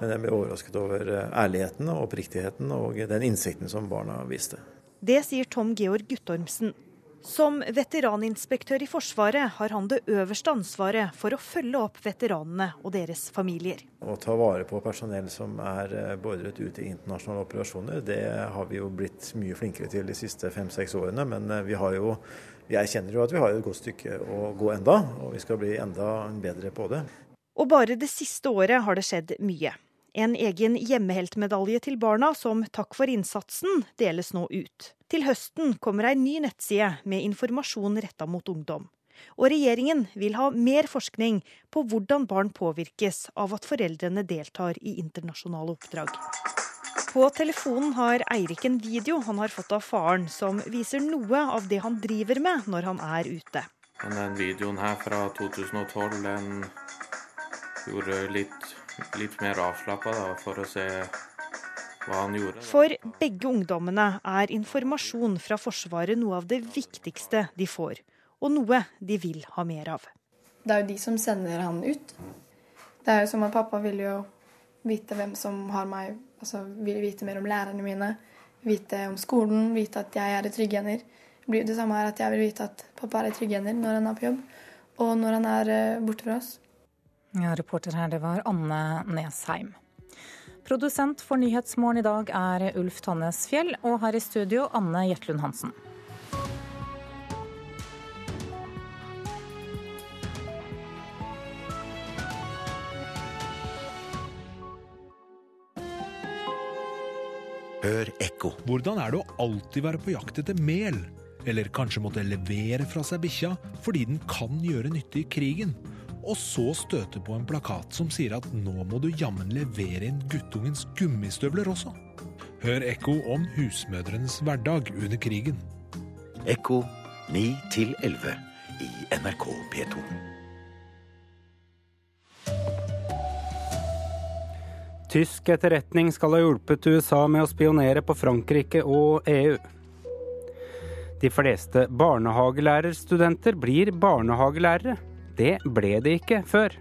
Men jeg ble overrasket over eh, ærligheten og oppriktigheten og den innsikten som barna viste. Det sier Tom Georg Guttormsen. Som veteraninspektør i Forsvaret har han det øverste ansvaret for å følge opp veteranene og deres familier. Å ta vare på personell som er eh, beordret ut i internasjonale operasjoner, det har vi jo blitt mye flinkere til de siste fem-seks årene. Men eh, vi har jo vi kjenner jo at vi har et godt stykke å gå enda, og vi skal bli enda bedre på det. Og bare det siste året har det skjedd mye. En egen hjemmeheltmedalje til barna som takk for innsatsen deles nå ut. Til høsten kommer ei ny nettside med informasjon retta mot ungdom. Og regjeringen vil ha mer forskning på hvordan barn påvirkes av at foreldrene deltar i internasjonale oppdrag. På telefonen har Eirik en video han har fått av faren, som viser noe av det han driver med når han er ute. Den videoen her fra 2012 den gjorde litt, litt mer avslappa for å se hva han gjorde. For begge ungdommene er informasjon fra Forsvaret noe av det viktigste de får, og noe de vil ha mer av. Det er jo de som sender han ut. Det er jo som at pappa vil jo vite hvem som har meg altså, vil vite mer om lærerne mine, vite om skolen, vite at jeg er i trygge hender. Det samme her at jeg vil vite at pappa er i trygge hender når han er på jobb, og når han er eh, borte fra oss. Ja, reporter her, det var Anne Nesheim. Produsent for Nyhetsmorgen i dag er Ulf Tannes Fjell, og her i studio Anne Jetlund Hansen. Hør ekko. Hvordan er det å alltid være på jakt etter mel? Eller kanskje måtte levere fra seg bikkja fordi den kan gjøre nytte i krigen? Og så støte på en plakat som sier at nå må du jammen levere inn guttungens gummistøvler også. Hør ekko om husmødrenes hverdag under krigen. Ekko 9 11 i NRK P2. Tysk etterretning skal ha hjulpet USA med å spionere på Frankrike og EU. De fleste barnehagelærerstudenter blir barnehagelærere. Det ble de ikke før.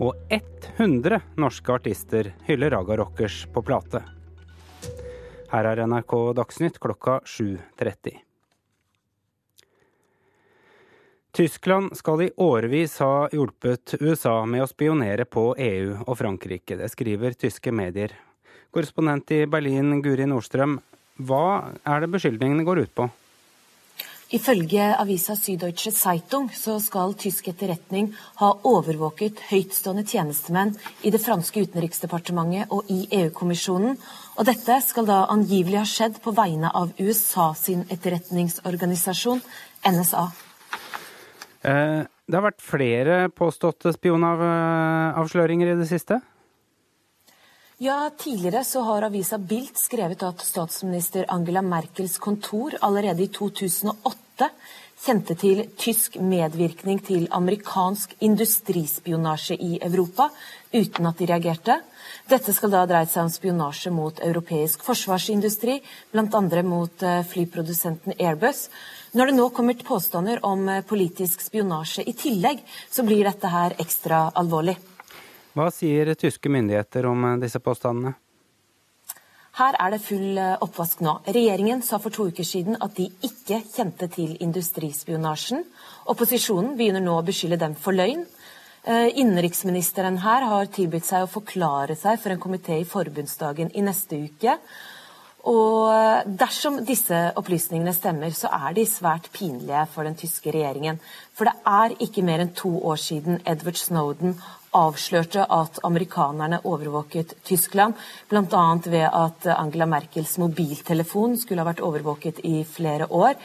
Og 100 norske artister hyller Raga Rockers på plate. Her er NRK Dagsnytt klokka 7.30. Tyskland skal i årevis ha hjulpet USA med å spionere på EU og Frankrike. Det skriver tyske medier. Korrespondent i Berlin, Guri Nordstrøm. Hva er det beskyldningene går ut på? Ifølge avisa Süddeutsche Zeitung så skal tysk etterretning ha overvåket høytstående tjenestemenn i det franske utenriksdepartementet og i EU-kommisjonen. Og dette skal da angivelig ha skjedd på vegne av USA sin etterretningsorganisasjon, NSA. Eh, det har vært flere påståtte spionavsløringer i det siste? Ja, Tidligere så har avisa Bilt skrevet at statsminister Angela Merkels kontor allerede i 2008 kjente til tysk medvirkning til amerikansk industrispionasje i Europa, uten at de reagerte. Dette skal da ha dreid seg om spionasje mot europeisk forsvarsindustri, bl.a. mot eh, flyprodusenten Airbus. Når det nå kommer påstander om eh, politisk spionasje i tillegg, så blir dette her ekstra alvorlig. Hva sier tyske myndigheter om eh, disse påstandene? Her er det full eh, oppvask nå. Regjeringen sa for to uker siden at de ikke kjente til industrispionasjen. Opposisjonen begynner nå å beskylde dem for løgn. Innenriksministeren her har tilbudt seg å forklare seg for en komité i forbundsdagen i neste uke. Og dersom disse opplysningene stemmer, så er de svært pinlige for den tyske regjeringen. For det er ikke mer enn to år siden Edward Snowden avslørte at amerikanerne overvåket Tyskland, bl.a. ved at Angela Merkels mobiltelefon skulle ha vært overvåket i flere år.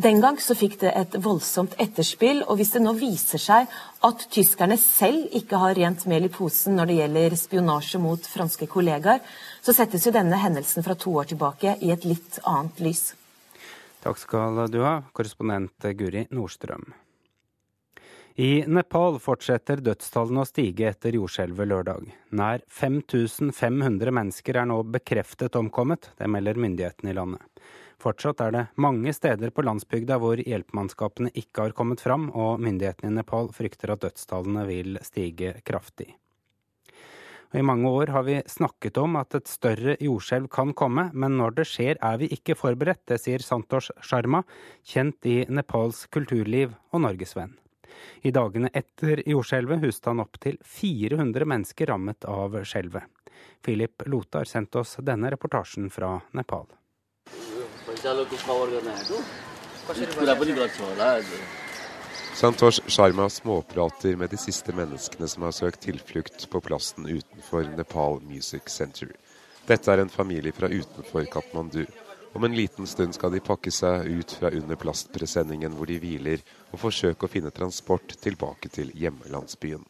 Den gang så fikk det et voldsomt etterspill, og hvis det nå viser seg at tyskerne selv ikke har rent mel i posen når det gjelder spionasje mot franske kollegaer, så settes jo denne hendelsen fra to år tilbake i et litt annet lys. Takk skal du ha, korrespondent Guri Nordstrøm. I Nepal fortsetter dødstallene å stige etter jordskjelvet lørdag. Nær 5500 mennesker er nå bekreftet omkommet, det melder myndighetene i landet. Fortsatt er det mange steder på landsbygda hvor hjelpemannskapene ikke har kommet fram, og myndighetene i Nepal frykter at dødstallene vil stige kraftig. Og I mange år har vi snakket om at et større jordskjelv kan komme, men når det skjer er vi ikke forberedt. Det sier Santosh Sharma, kjent i Nepals kulturliv og norgesvenn. I dagene etter jordskjelvet huste han opptil 400 mennesker rammet av skjelvet. Philip Lote har sendt oss denne reportasjen fra Nepal. Santosh Sharma småprater med de siste menneskene som har søkt tilflukt på plassen utenfor Nepal Music Center. Dette er en familie fra utenfor Katmandu. Om en liten stund skal de pakke seg ut fra under plastpresenningen hvor de hviler, og forsøke å finne transport tilbake til hjemlandsbyen.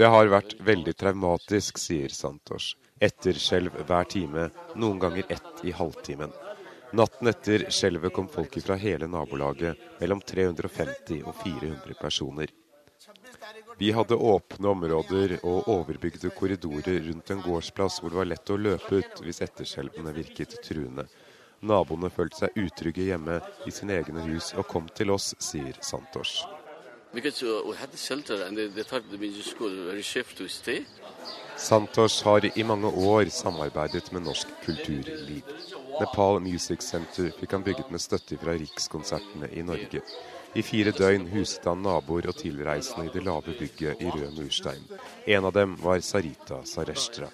Det har vært veldig traumatisk, sier Santosh. Etterskjelv hver time, noen ganger ett i halvtimen. Natten etter skjelvet kom folk fra hele nabolaget, mellom 350 og 400 personer. Vi hadde åpne områder og overbygde korridorer rundt en gårdsplass hvor det var lett å løpe ut hvis etterskjelvene virket truende. Naboene følte seg utrygge hjemme i sine egne hus og kom til oss, sier Santos. Santos har i mange år samarbeidet med norsk kulturliv. Nepal Music Center fikk han bygget med støtte fra Rikskonsertene i Norge. I fire døgn huset han naboer og tilreisende i det lave bygget i rød murstein. En av dem var Sarita Sareshtra.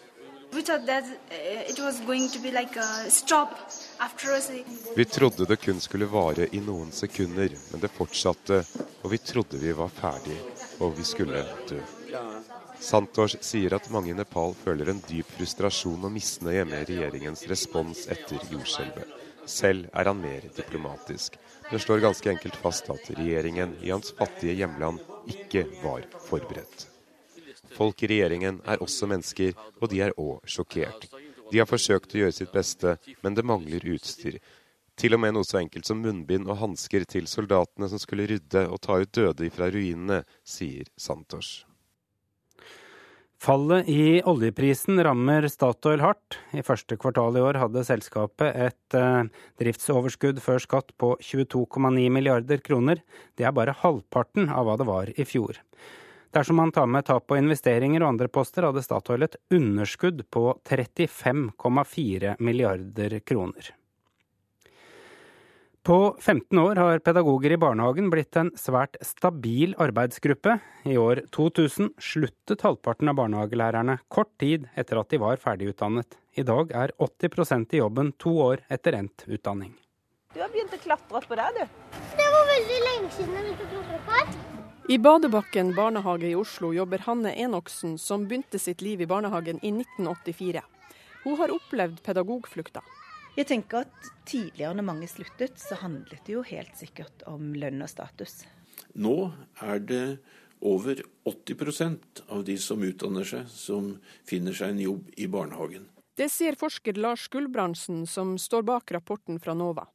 Vi trodde det kun skulle vare i noen sekunder, men det fortsatte, og vi trodde vi var ferdig, og vi skulle dø. Santosh sier at mange i Nepal føler en dyp frustrasjon og misnøye med regjeringens respons etter jordskjelvet. Selv er han mer diplomatisk, men slår ganske enkelt fast at regjeringen i hans fattige hjemland ikke var forberedt. Folk i regjeringen er også mennesker, og de er òg sjokkert. De har forsøkt å gjøre sitt beste, men det mangler utstyr. Til og med noe så enkelt som munnbind og hansker til soldatene som skulle rydde og ta ut døde fra ruinene, sier Santosh. Fallet i oljeprisen rammer Statoil hardt. I første kvartal i år hadde selskapet et eh, driftsoverskudd før skatt på 22,9 milliarder kroner. Det er bare halvparten av hva det var i fjor. Dersom man tar med tap på investeringer og andre poster, hadde Statoil et underskudd på 35,4 milliarder kroner. På 15 år har pedagoger i barnehagen blitt en svært stabil arbeidsgruppe. I år 2000 sluttet halvparten av barnehagelærerne kort tid etter at de var ferdigutdannet. I dag er 80% i jobben to år etter endt utdanning. Du har begynt å klatre på der, du. Det var veldig lenge siden jeg begynte å klatre på. I Badebakken barnehage i Oslo jobber Hanne Enoksen, som begynte sitt liv i barnehagen i 1984. Hun har opplevd pedagogflukta. Jeg tenker at Tidligere når mange sluttet, så handlet det jo helt sikkert om lønn og status. Nå er det over 80% av de som utdanner seg, som finner seg en jobb i barnehagen. Det sier forsker Lars Gulbrandsen, som står bak rapporten fra NOVA.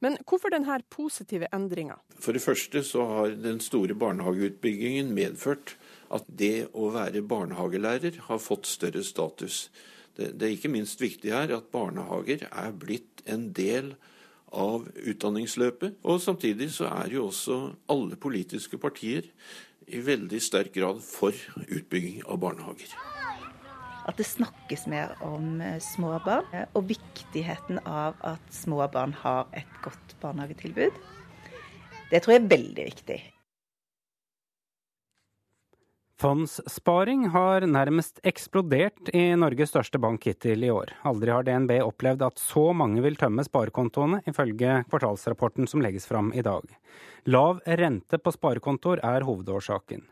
Men hvorfor denne positive endringa? For det første så har den store barnehageutbyggingen medført at det å være barnehagelærer har fått større status. Det, det er ikke minst viktig her at barnehager er blitt en del av utdanningsløpet. Og samtidig så er jo også alle politiske partier i veldig sterk grad for utbygging av barnehager. At det snakkes mer om eh, små barn, eh, og viktigheten av at små barn har et godt barnehagetilbud. Det tror jeg er veldig viktig. Fondssparing har nærmest eksplodert i Norges største bank hittil i år. Aldri har DNB opplevd at så mange vil tømme sparekontoene, ifølge kvartalsrapporten som legges fram i dag. Lav rente på sparekontoer er hovedårsaken.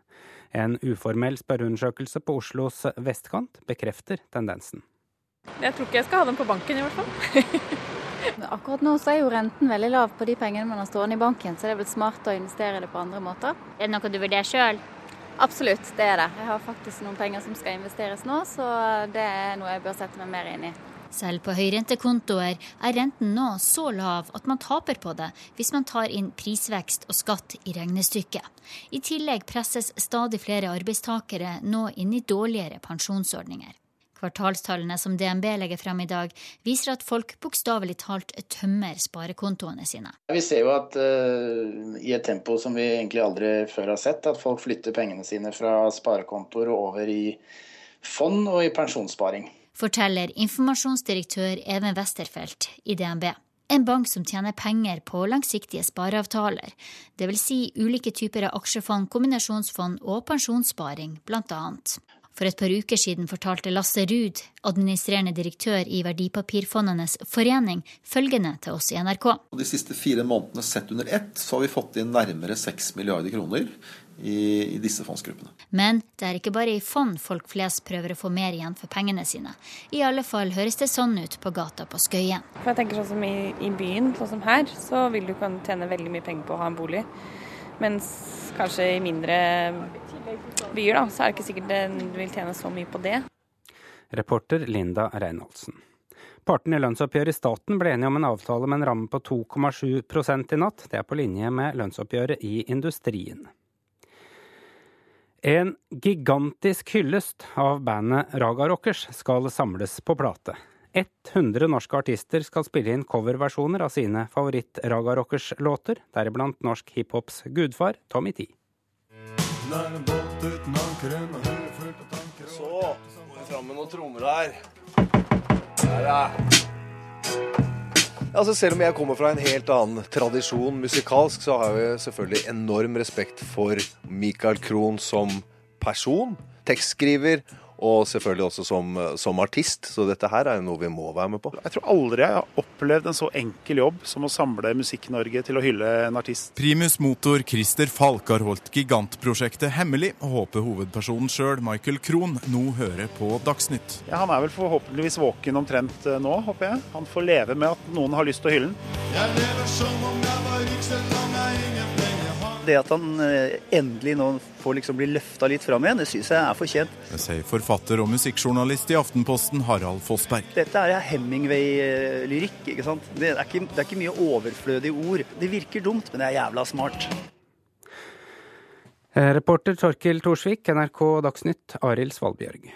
En uformell spørreundersøkelse på Oslos vestkant bekrefter tendensen. Jeg tror ikke jeg skal ha dem på banken, i hvert fall. [LAUGHS] Akkurat nå så er jo renten veldig lav på de pengene man har stående i banken, så det er vel smart å investere det på andre måter. Er det noe du vurderer sjøl? Absolutt, det er det. Jeg har faktisk noen penger som skal investeres nå, så det er noe jeg bør sette meg mer inn i. Selv på høyrentekontoer er renten nå så lav at man taper på det hvis man tar inn prisvekst og skatt i regnestykket. I tillegg presses stadig flere arbeidstakere nå inn i dårligere pensjonsordninger. Kvartalstallene som DNB legger frem i dag, viser at folk bokstavelig talt tømmer sparekontoene sine. Vi ser jo at uh, i et tempo som vi egentlig aldri før har sett, at folk flytter pengene sine fra sparekontoer og over i fond og i pensjonssparing forteller informasjonsdirektør Even Westerfelt i DNB. En bank som tjener penger på langsiktige spareavtaler, dvs. Si ulike typer av aksjefond, kombinasjonsfond og pensjonssparing, bl.a. For et par uker siden fortalte Lasse Ruud, administrerende direktør i Verdipapirfondenes forening, følgende til oss i NRK. De siste fire månedene sett under ett, så har vi fått inn nærmere 6 milliarder kroner i, i, disse fondsgruppene. Men det er ikke bare i fond folk flest prøver å få mer igjen for pengene sine. I alle fall høres det sånn ut på gata på Skøyen. For jeg tenker sånn som i, i byen, sånn som her, så vil du kunne tjene veldig mye penger på å ha en bolig. Mens kanskje i mindre byer, da, så er det ikke sikkert du vil tjene så mye på det. Reporter Linda Reinholdsen. Partene i lønnsoppgjøret i staten ble enige om en avtale med en ramme på 2,7% i natt. Det er på linje med lønnsoppgjøret i industrien. En gigantisk hyllest av bandet Raga Rockers skal samles på plate. 100 norske artister skal spille inn coverversjoner av sine favoritt-Raga Rockers-låter, deriblant norsk hiphops gudfar Tommy T. Så må vi fram med noen trommer her. Der, ja. Altså Selv om jeg kommer fra en helt annen tradisjon musikalsk, så har jeg selvfølgelig enorm respekt for Michael Krohn som person, tekstskriver og selvfølgelig også som, som, artist. Så dette her er jo noe vi må være med på. Jeg tror aldri jeg har opplevd en så enkel jobb som å samle Musikk-Norge til å hylle en artist. Primus motor Christer Falk har holdt gigantprosjektet hemmelig, og håper hovedpersonen sjøl, Michael Krohn, nå hører på Dagsnytt. Ja, Han er vel forhåpentligvis våken omtrent eh, nå, håper jeg. Han får leve med at noen har lyst til å hylle den. Jeg lever som om jeg var rik, selv om jeg ingen det at han eh, endelig nå får liksom bli løfta litt fram igjen, det syns jeg er fortjent. Det sier forfatter og musikkjournalist i Aftenposten Harald Fossberg. Dette er Hemingway-lyrikk. ikke sant? Det er ikke, det er ikke mye overflødige ord. Det virker dumt, men det er jævla smart. Eh, reporter Torkil Thorsvik, NRK Dagsnytt, Arild Svalbjørg.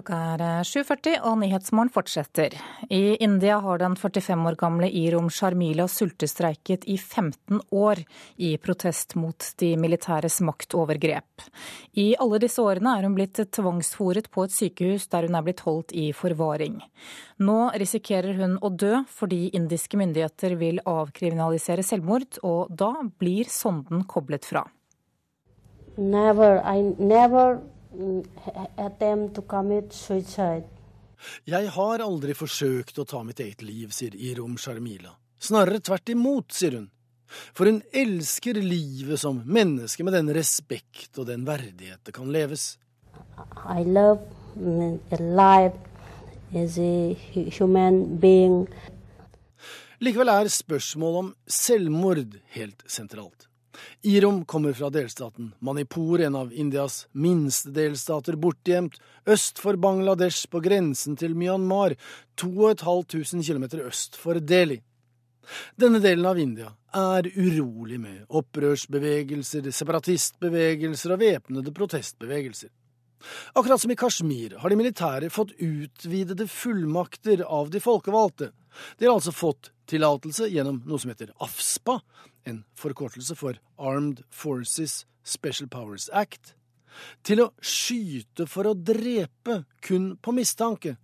Klokka er 7.40 og Nyhetsmorgen fortsetter. I India har den 45 år gamle Irom Sharmila sultestreiket i 15 år i protest mot de militæres maktovergrep. I alle disse årene er hun blitt tvangsfòret på et sykehus der hun er blitt holdt i forvaring. Nå risikerer hun å dø fordi indiske myndigheter vil avkriminalisere selvmord, og da blir sonden koblet fra. Never, I never jeg har aldri forsøkt å ta mitt eget liv, sier Irom Sharmila. Snarere tvert imot, sier hun. For hun elsker livet som menneske med den respekt og den verdighet det kan leves. I love life as a human being. Likevel er spørsmålet om selvmord helt sentralt. Irom kommer fra delstaten Manipur, en av Indias minste delstater, bortgjemt øst for Bangladesh på grensen til Myanmar, 2500 km øst for Delhi. Denne delen av India er urolig med opprørsbevegelser, separatistbevegelser og væpnede protestbevegelser. Akkurat som i Kashmir har de militære fått utvidede fullmakter av de folkevalgte. De har altså fått tillatelse gjennom noe som heter AFSPA, en forkortelse for Armed Forces Special Powers Act, til å skyte for å drepe kun på mistanke,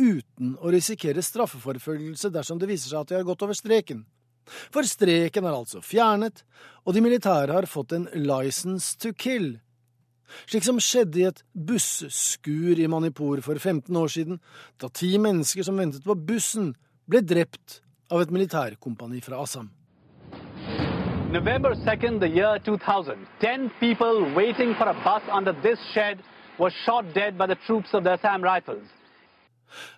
uten å risikere straffeforfølgelse dersom det viser seg at de har gått over streken. For streken er altså fjernet, og de militære har fått en license to kill. Slik som skjedde i et busskur i Manipur for 15 år siden, da ti mennesker som ventet på bussen, ble drept av et militærkompani fra Assam. November 2nd, the year 2000, 10 people waiting for a bus under this shed were shot dead by the troops of the Assam Rifles.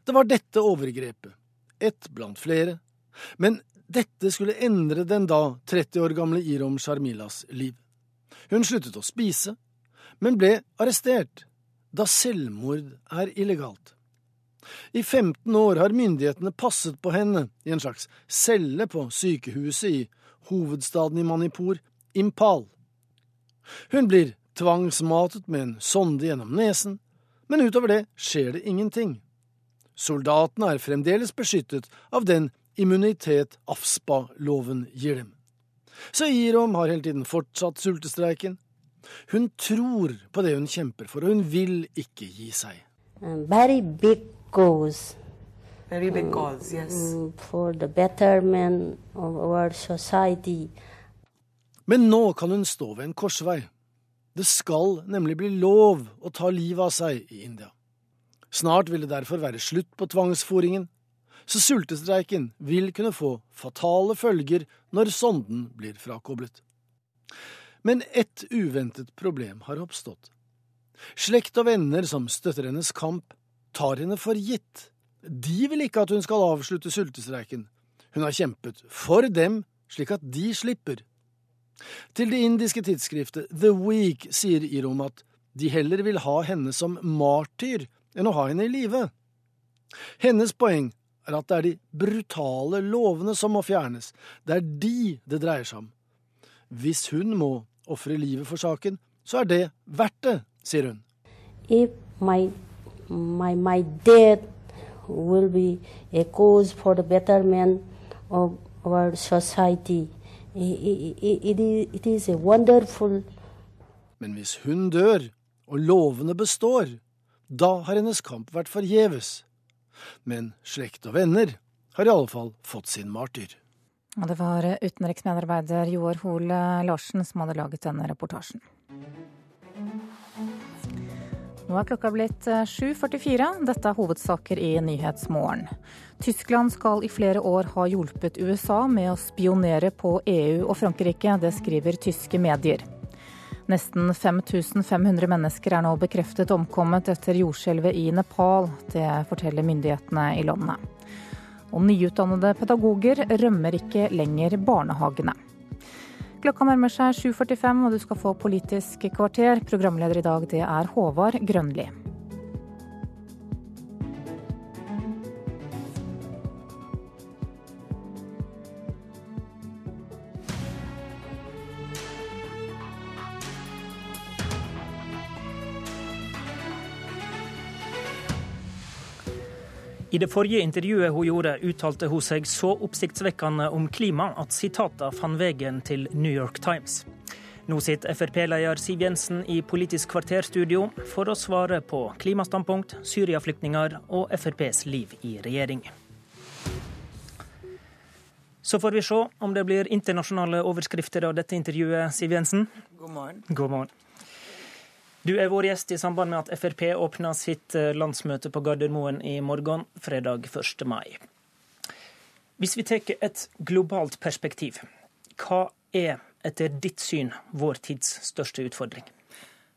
Det var dette overgrepet, ett blant flere, men dette skulle endre den da 30 år gamle Irom Sharmilas liv. Hun sluttet å spise, men ble arrestert, da selvmord er illegalt. I 15 år har myndighetene passet på henne i en slags celle på sykehuset i hovedstaden i Manipur, Impal. Hun blir tvangsmatet med en sonde gjennom nesen, men utover det skjer det ingenting. Soldatene er fremdeles beskyttet av den immunitet AFSPA-loven gir dem. Så Irom har hele tiden fortsatt sultestreiken. Hun tror på det hun kjemper for, og hun vil ikke gi seg. Very big goals. Very big goals, yes. Mm, for the betterment of our society. Men nå kan hun stå ved en korsvei. Det skal nemlig bli lov å ta livet av seg i India. Snart vil det derfor være slutt på tvangsfòringen, så sultestreiken vil kunne få fatale følger når sonden blir frakoblet. Men ett uventet problem har oppstått. Slekt og venner som støtter hennes kamp, tar henne for gitt. De vil ikke at hun skal avslutte sultestreiken. Hun har kjempet for dem, slik at de slipper. Til det indiske tidsskriftet The Week sier Irom at de heller vil ha henne som martyr enn å ha henne i live. Hennes poeng er at det er de brutale lovene som må fjernes, det er de det dreier seg om. Hvis hun må ofre livet for saken, så er det verdt det, sier hun. If my my, my death will be a cause for the betterment of our society. It, it, it is a wonderful Men hvis hun dør, og lovene består, Da har hennes kamp vært forgjeves. Men slekt og venner har i alle fall fått sin martyr. Og det var utenriksmedarbeider Joar Hoel Larsen som hadde laget denne reportasjen. Nå er klokka blitt 7.44. Dette er hovedsaker i Nyhetsmorgen. Tyskland skal i flere år ha hjulpet USA med å spionere på EU og Frankrike. Det skriver tyske medier. Nesten 5500 mennesker er nå bekreftet omkommet etter jordskjelvet i Nepal. Det forteller myndighetene i landet. Og nyutdannede pedagoger rømmer ikke lenger barnehagene. Klokka nærmer seg 7.45, og du skal få Politisk kvarter. Programleder i dag, det er Håvard Grønli. I det forrige intervjuet hun gjorde, uttalte hun seg så oppsiktsvekkende om klima at sitater fant veien til New York Times. Nå sitter Frp-leder Siv Jensen i Politisk kvarterstudio for å svare på klimastandpunkt, Syria-flyktninger og FrPs liv i regjering. Så får vi se om det blir internasjonale overskrifter av dette intervjuet, Siv Jensen. God morgen. God morgen. Du er vår gjest i samband med at Frp åpner sitt eh, landsmøte på Gardermoen i morgen, fredag 1. mai. Hvis vi tar et globalt perspektiv, hva er etter ditt syn vår tids største utfordring?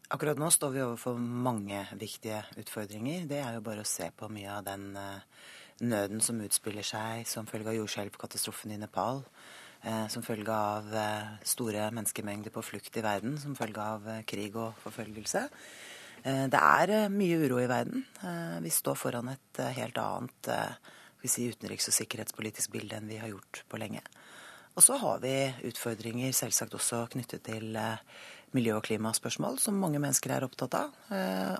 Akkurat nå står vi overfor mange viktige utfordringer. Det er jo bare å se på mye av den eh, nøden som utspiller seg som følge av jordskjelvkatastrofen i Nepal. Eh, som følge av eh, store menneskemengder på flukt i verden, som følge av eh, krig og forfølgelse. Det er mye uro i verden. Vi står foran et helt annet si, utenriks- og sikkerhetspolitisk bilde enn vi har gjort på lenge. Og så har vi utfordringer selvsagt også knyttet til miljø- og klimaspørsmål, som mange mennesker er opptatt av,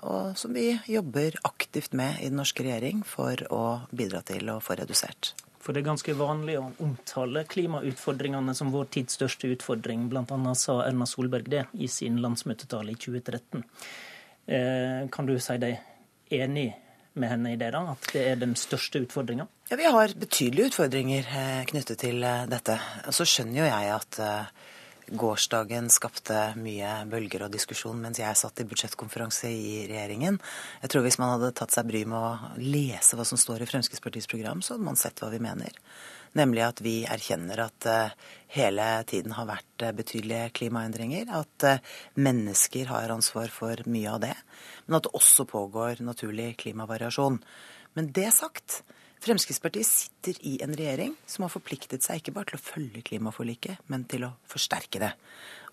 og som vi jobber aktivt med i den norske regjering for å bidra til å få redusert. For det er ganske vanlig å omtale klimautfordringene som vår tids største utfordring. Blant annet sa Erna Solberg det i sin landsmøtetale i 2013. Eh, kan du si deg enig med henne i det, da? At det er den største utfordringa? Ja, vi har betydelige utfordringer eh, knyttet til eh, dette. Så skjønner jo jeg at Gårsdagen skapte mye bølger og diskusjon mens jeg satt i budsjettkonferanse i regjeringen. Jeg tror Hvis man hadde tatt seg bry med å lese hva som står i Fremskrittspartiets program, så hadde man sett hva vi mener. Nemlig at vi erkjenner at uh, hele tiden har vært uh, betydelige klimaendringer. At uh, mennesker har ansvar for mye av det. Men at det også pågår naturlig klimavariasjon. Men det sagt, Fremskrittspartiet sitter i en regjering som har forpliktet seg ikke bare til å følge klimaforliket, men til å forsterke det.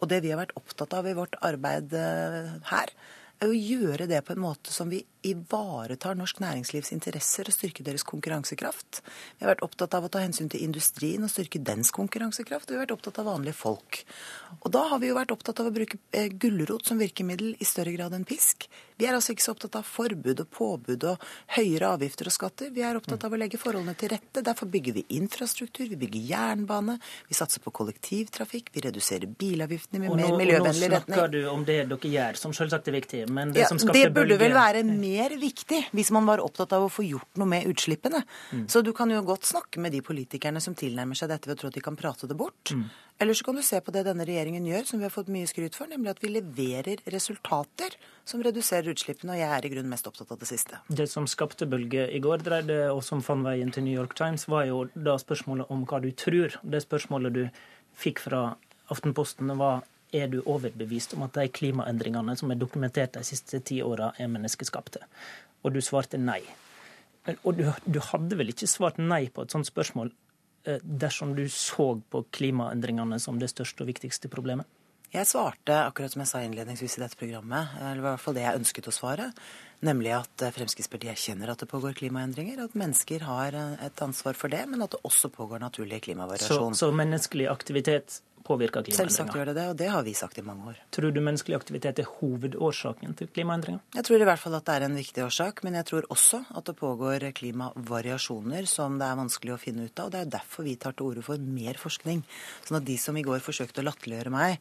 Og det vi har vært opptatt av i vårt arbeid eh, her, er å gjøre det på en måte som vi ivaretar norsk næringslivs interesser og styrker deres konkurransekraft. Vi har vært opptatt av å ta hensyn til industrien og styrke dens konkurransekraft. Og vi har vært opptatt av vanlige folk. Og da har vi jo vært opptatt av å bruke eh, gulrot som virkemiddel i større grad enn pisk. Vi er altså ikke så opptatt av forbud og påbud og høyere avgifter og skatter. Vi er opptatt av å legge forholdene til rette. Derfor bygger vi infrastruktur, vi bygger jernbane, vi satser på kollektivtrafikk, vi reduserer bilavgiftene med mer miljøvennlig retning. Og nå snakker du om det dere gjør, som selvsagt er viktig. Men det ja, som skapte Det burde vel være mer viktig hvis man var opptatt av å få gjort noe med utslippene. Mm. Så du kan jo godt snakke med de politikerne som tilnærmer seg dette ved å tro at de kan prate det bort. Mm. Eller så kan du se på det denne regjeringen gjør, som vi har fått mye skryt for, nemlig at vi leverer resultater som reduserer utslippene, og jeg er i grunnen mest opptatt av det siste. Det som skapte bølge i går, dreide, og som fant veien til New York Times, var jo da spørsmålet om hva du tror. Det spørsmålet du fikk fra Aftenposten, var er du overbevist om at de klimaendringene som er dokumentert de siste ti åra, er menneskeskapte? Og du svarte nei. Og du, du, hadde vel ikke svart nei på et sånt spørsmål eh, dersom du så på klimaendringene som det største og viktigste problemet? Jeg svarte akkurat som jeg sa innledningsvis i dette programmet, eller i hvert fall det jeg ønsket å svare. Nemlig at eh, Fremskrittspartiet erkjenner at det pågår klimaendringer, at mennesker har eh, et ansvar for det, men at det også pågår naturlig klimavariasjon. Så, så menneskelig aktivitet påvirker klimaendringer. Selvsagt gjør det det, og det har vi sagt i mange år. Tror du menneskelig aktivitet er hovedårsaken til klimaendringer? Jeg tror i hvert fall at det er en viktig årsak, men jeg tror også at det pågår klimavariasjoner som det er vanskelig å finne ut av. og Det er derfor vi tar til orde for mer forskning. Sånn at de som i går forsøkte å latterliggjøre meg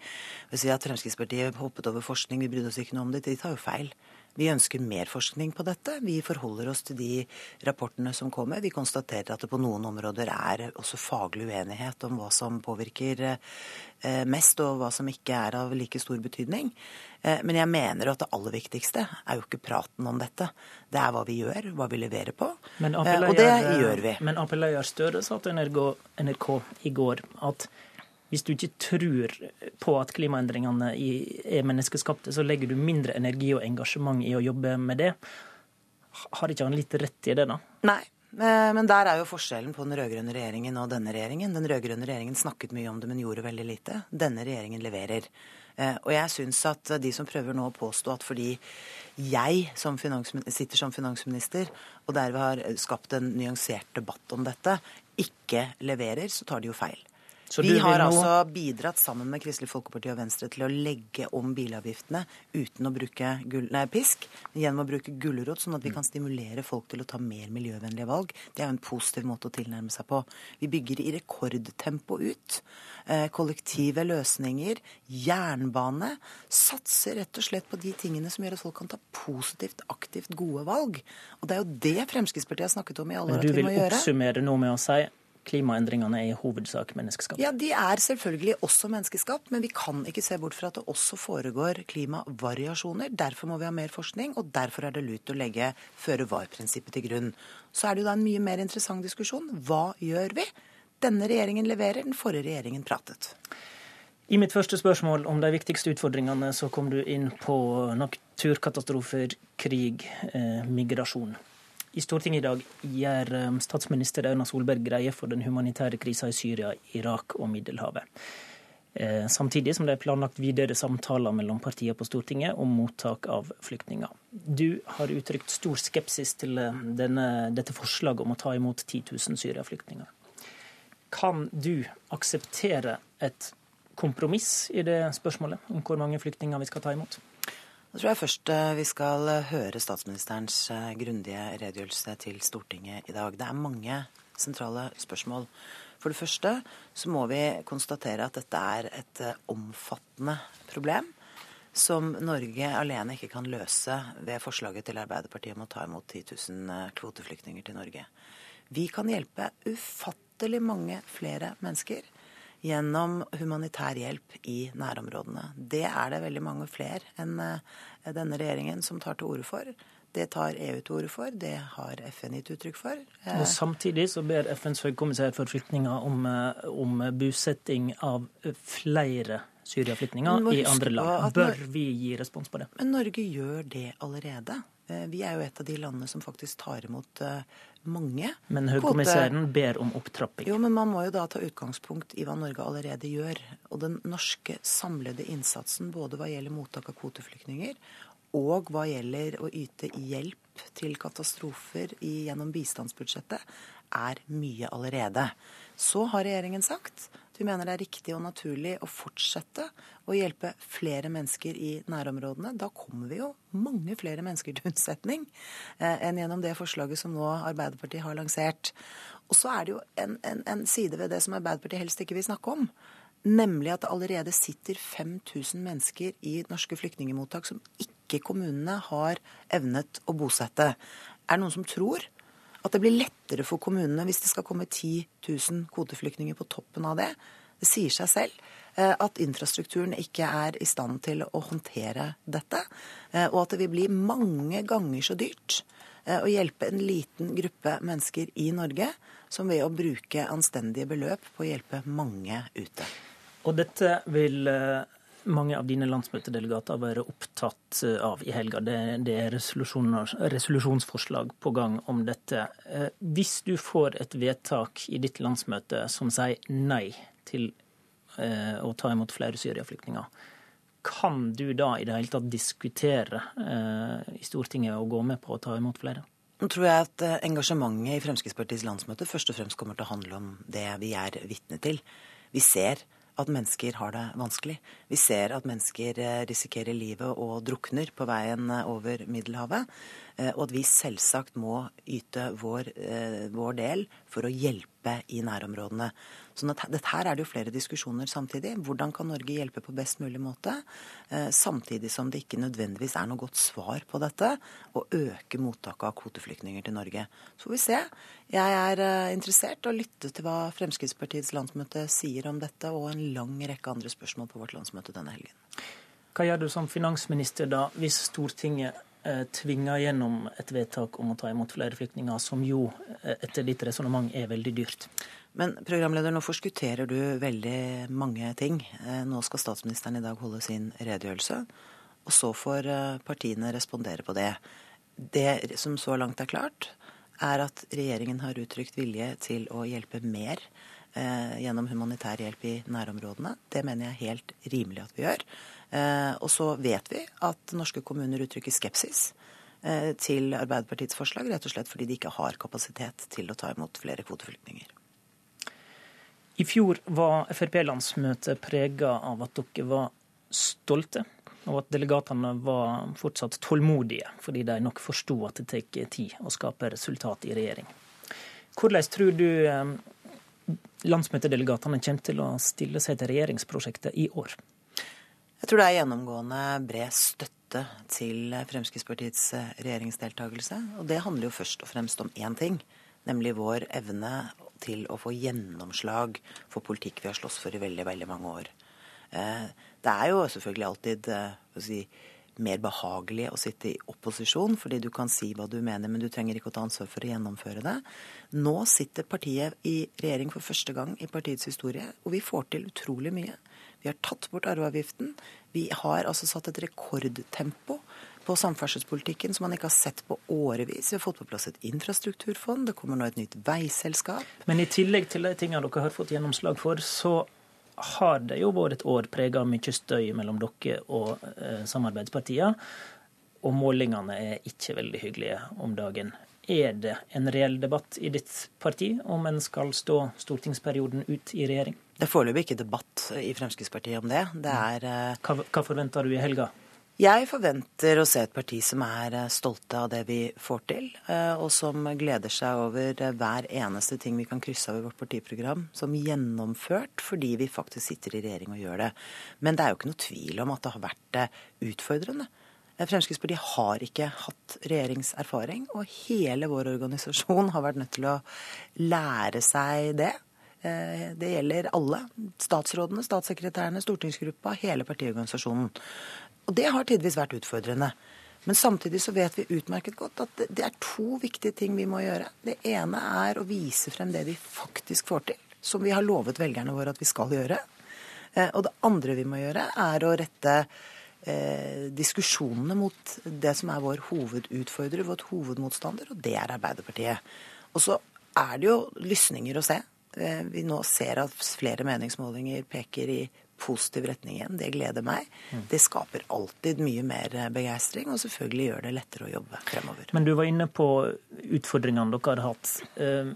ved å si at Fremskrittspartiet hoppet over forskning, vi brydde oss ikke noe om det, de tar jo feil. Vi ønsker mer forskning på dette. Vi forholder oss til de rapportene som kommer. Vi konstaterer at det på noen områder er også faglig uenighet om hva som påvirker eh, mest, og hva som ikke er av like stor betydning. Eh, men jeg mener at det aller viktigste er jo ikke praten om dette. Det er hva vi gjør, hva vi leverer på. Eh, og det gjør vi. Men Ap-leder Støre sa til NRK i går at hvis du ikke tror på at klimaendringene er menneskeskapte, så legger du mindre energi og engasjement i å jobbe med det. Har ikke han litt rett i det, da? Nei. Eh, men der er jo forskjellen på den rød-grønne regjeringen og denne regjeringen. Den rød-grønne regjeringen snakket mye om det, men gjorde veldig lite. Denne regjeringen leverer. Eh, og jeg syns at de som prøver nå å påstå at fordi jeg som sitter som finansminister og derved har skapt en nyansert debatt om dette, ikke leverer, så tar de jo feil. Vi har nå... altså bidratt sammen med Kristelig Folkeparti og Venstre til å legge om bilavgiftene uten å bruke gull... Nei, pisk, gjennom å bruke gulrot, sånn at vi kan stimulere folk til å ta mer miljøvennlige valg. Det er jo en positiv måte å tilnærme seg på. Vi bygger i rekordtempo ut. Eh, kollektive løsninger, jernbane. Satser rett og slett på de tingene som gjør at folk kan ta positivt, aktivt gode valg. Og det er jo det Fremskrittspartiet har snakket om i alle år at vi må gjøre. Men du vil oppsummere noe med å si klimaendringene er i hovedsak menneskeskapt? Ja, de er selvfølgelig også menneskeskapt, men vi kan ikke se bort fra at det også foregår klimavariasjoner. Derfor må vi ha mer forskning, og derfor er det lurt å legge føre-var-prinsippet til grunn. Så er det jo da en mye mer interessant diskusjon. Hva gjør vi? Denne regjeringen leverer, den forrige regjeringen pratet. I mitt første spørsmål om de viktigste utfordringene, så kom du inn på naturkatastrofer, krig, eh, migrasjon. I Stortinget i dag gjør um, statsminister Erna Solberg greie for den humanitære krisa i Syria, Irak og Middelhavet. Eh, samtidig som det er planlagt videre samtaler mellom partiene på Stortinget om mottak av flyktninger. Du har uttrykt stor skepsis til eh, denne, dette forslaget om å ta imot 10 000 Syria-flyktninger. Kan du akseptere et kompromiss i det spørsmålet om hvor mange flyktninger vi skal ta imot? Da tror jeg først eh, vi skal eh, høre statsministerens eh, grundige redegjørelse til Stortinget i dag. Det er mange sentrale spørsmål. For det første så må vi konstatere at dette er et omfattende problem som Norge alene ikke kan løse ved forslaget til Arbeiderpartiet om å ta imot 10 000 kvoteflyktninger til Norge. Vi kan hjelpe ufattelig mange flere mennesker gjennom humanitær hjelp i nærområdene. Det er det veldig mange flere enn eh, denne regjeringen som tar til orde for. Det tar EU til orde for, det har FN gitt uttrykk for. Eh, Og Samtidig så ber FNs høykommissær for flyktninger om, eh, om bosetting av flere Syria-flyktninger i andre land. Bør vi gi respons på det? Men Norge gjør det allerede. Vi er jo et av de landene som faktisk tar imot mange. Men høykommissæren ber om opptrapping. Jo, men man må jo da ta utgangspunkt i hva Norge allerede gjør. Og den norske samlede innsatsen både hva gjelder mottak av kvoteflyktninger og hva gjelder å yte hjelp til katastrofer gjennom bistandsbudsjettet, er mye allerede. Så har regjeringen sagt vi mener det er riktig og naturlig å fortsette å hjelpe flere mennesker i nærområdene. Da kommer vi jo mange flere mennesker til unnsetning eh, enn gjennom det forslaget som nå Arbeiderpartiet har lansert. Og så er det jo en, en, en side ved det som Arbeiderpartiet helst ikke vil snakke om. Nemlig at det allerede sitter 5000 mennesker i norske flyktningmottak som ikke kommunene har evnet å bosette. Er det noen som tror at det blir lettere for kommunene hvis det skal komme 10 000 kvoteflyktninger på toppen av det. Det sier seg selv eh, at infrastrukturen ikke er i stand til å håndtere dette. Eh, og at det vil bli mange ganger så dyrt eh, å hjelpe en liten gruppe mennesker i Norge som ved å bruke anstendige beløp på å hjelpe mange ute. Og dette vil mange av dine landsmøtedelegater være opptatt eh, av i helga. Det, det er resolusjonsforslag på gang om dette. Eh, hvis du får et vedtak i ditt landsmøte som sier nei til eh, å ta imot flere Syria-flyktninger, kan du da i det hele tatt diskutere i Stortinget å gå med på å ta imot flere? Nå tror jeg at engasjementet i Fremskrittspartiets landsmøte først og fremst kommer til å handle om det vi er vitne til. Vi ser at mennesker har det vanskelig. Vi ser at mennesker eh, risikerer livet og drukner på veien eh, over Middelhavet. Og at vi selvsagt må yte vår, vår del for å hjelpe i nærområdene. Sånn at her er det jo flere diskusjoner samtidig. Hvordan kan Norge hjelpe på best mulig måte? Eh, samtidig som det ikke nødvendigvis er noe godt svar på dette, å øke mottaket av kvoteflyktninger til Norge. Så får vi se. Jeg er eh, interessert og lytter til hva Fremskrittspartiets landsmøte sier om dette, og en lang rekke andre spørsmål på vårt landsmøte denne helgen. Hva gjør du som finansminister da, hvis Stortinget eh, tvinger gjennom et vedtak om å ta imot flere flyktninger, som jo etter ditt resonnement er veldig dyrt? Men programleder, nå forskutterer du veldig mange ting. Eh, nå skal statsministeren i dag holde sin redegjørelse, og så får eh, partiene respondere på det. Det som så langt er klart, er at regjeringen har uttrykt vilje til å hjelpe mer eh, gjennom humanitær hjelp i nærområdene. Det mener jeg er helt rimelig at vi gjør. Eh, og så vet vi at norske kommuner uttrykker skepsis eh, til Arbeiderpartiets forslag, rett og slett fordi de ikke har kapasitet til å ta imot flere kvoteflyktninger. I fjor var Frp-landsmøtet prega av at dere var stolte, og at delegatene var fortsatt tålmodige, fordi de nok forsto at det tar tid å skape resultat i regjering. Hvordan tror du eh, landsmøtedelegatene kommer til å stille seg til regjeringsprosjektet i år? Jeg tror det er gjennomgående bred støtte til Fremskrittspartiets regjeringsdeltakelse. Og det handler jo først og fremst om én ting, nemlig vår evne til å få gjennomslag for politikk vi har slåss for i veldig, veldig mange år. Eh, det er jo selvfølgelig alltid eh, si, mer behagelig å sitte i opposisjon, fordi du kan si hva du mener, men du trenger ikke å ta ansvar for å gjennomføre det. Nå sitter partiet i regjering for første gang i partiets historie, og vi får til utrolig mye. Vi har tatt bort arveavgiften. Vi har altså satt et rekordtempo på samferdselspolitikken som man ikke har sett på årevis. Vi har fått på plass et infrastrukturfond, det kommer nå et nytt veiselskap. Men i tillegg til de tingene dere har fått gjennomslag for, så har det jo vært et år prega av mye støy mellom dere og eh, samarbeidspartiene. Og målingene er ikke veldig hyggelige om dagen. Er det en reell debatt i ditt parti om en skal stå stortingsperioden ut i regjering? Det er foreløpig ikke debatt i Fremskrittspartiet om det. det er, eh... hva, hva forventer du i helga? Jeg forventer å se et parti som er eh, stolte av det vi får til, eh, og som gleder seg over eh, hver eneste ting vi kan krysse av i vårt partiprogram som gjennomført, fordi vi faktisk sitter i regjering og gjør det. Men det er jo ikke noe tvil om at det har vært utfordrende. Fremskrittspartiet har ikke hatt regjeringserfaring, og hele vår organisasjon har vært nødt til å lære seg det. Det gjelder alle. Statsrådene, statssekretærene, stortingsgruppa, hele partiorganisasjonen. Og det har tidvis vært utfordrende. Men samtidig så vet vi utmerket godt at det er to viktige ting vi må gjøre. Det ene er å vise frem det vi faktisk får til, som vi har lovet velgerne våre at vi skal gjøre. Eh, og det andre vi må gjøre, er å rette eh, diskusjonene mot det som er vår hovedutfordrer, vårt hovedmotstander, og det er Arbeiderpartiet. Og så er det jo lysninger å se. Eh, vi nå ser at flere meningsmålinger peker i positiv retning igjen. Det gleder meg. Mm. Det skaper alltid mye mer begeistring, og selvfølgelig gjør det lettere å jobbe fremover. Men du var inne på utfordringene dere hadde hatt. Eh,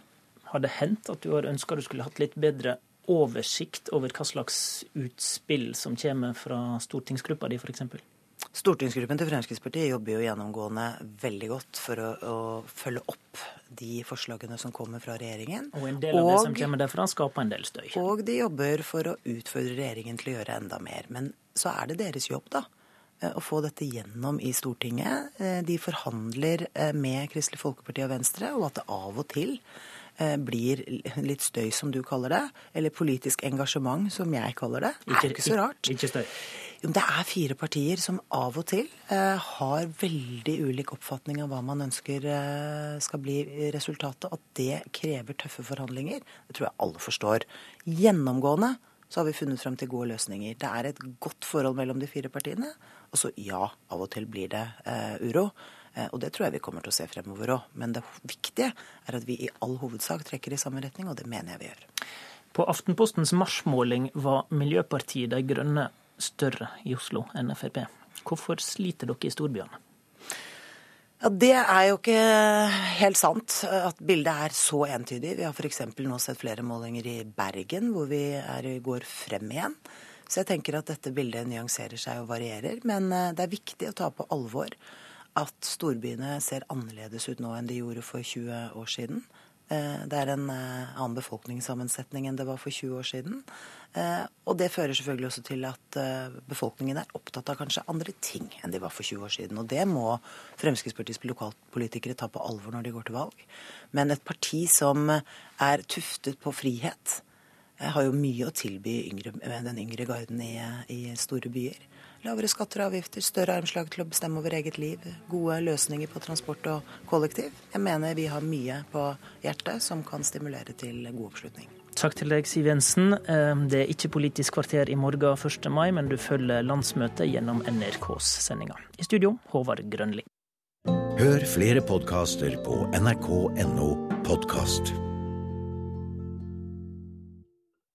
har det hendt at du har ønska du skulle hatt litt bedre oversikt over hva slags utspill som kommer fra stortingsgruppa di, f.eks.? Stortingsgruppen til Fremskrittspartiet jobber jo gjennomgående veldig godt for å, å, følge opp de forslagene som kommer fra regjeringen. Og en del av og, det som kommer derfra, skaper en del støy. Og de jobber for å utfordre regjeringen til å gjøre enda mer. Men så er det deres jobb, da. Eh, å få dette gjennom i Stortinget. Eh, de forhandler eh, med Kristelig Folkeparti og Venstre, og at det av og til blir litt støy, som du kaller det, eller politisk engasjement, som jeg kaller det, Det er jo ikke så rart. Ikke støy. Det er fire partier som av og til eh, har veldig ulik oppfatning av hva man ønsker eh, skal bli resultatet. At det krever tøffe forhandlinger, det tror jeg alle forstår. Gjennomgående så har vi funnet frem til gode løsninger. Det er et godt forhold mellom de fire partiene. Og så ja, av og til blir det eh, uro. Eh, og det tror jeg vi kommer til å se fremover òg. Men det viktige er at vi i all hovedsak trekker i samme retning, og det mener jeg vi gjør. På Aftenpostens marsmåling var Miljøpartiet De Grønne større i Oslo enn Frp. Hvorfor sliter dere i storbyene? Ja, Det er jo ikke helt sant at bildet er så entydig. Vi har f.eks. nå sett flere målinger i Bergen, hvor vi er, går frem igjen. Så jeg tenker at dette bildet nyanserer seg og varierer. Men eh, det er viktig å ta på alvor at storbyene ser annerledes ut nå enn de gjorde for 20 år siden. Eh, det er en eh, annen befolkningssammensetning enn det var for 20 år siden. Eh, og det fører selvfølgelig også til at befolkningen er opptatt av kanskje andre ting enn de var for 20 år siden. Og det må Fremskrittspartiets lokalpolitikere ta på alvor når de går til valg. Men et parti som er tuftet på frihet, har jo mye å tilby yngre, den yngre garden i, i store byer. Lavere skatter og avgifter, større armslag til å bestemme over eget liv, gode løsninger på transport og kollektiv. Jeg mener vi har mye på hjertet som kan stimulere til god oppslutning. Takk til deg, Siv Jensen. Eh, det er ikke Politisk kvarter i morgen 1. mai, men du følger landsmøtet gjennom NRKs sendinger. I studio, Håvard Grønli. Hør flere podkaster på nrk.no podkast.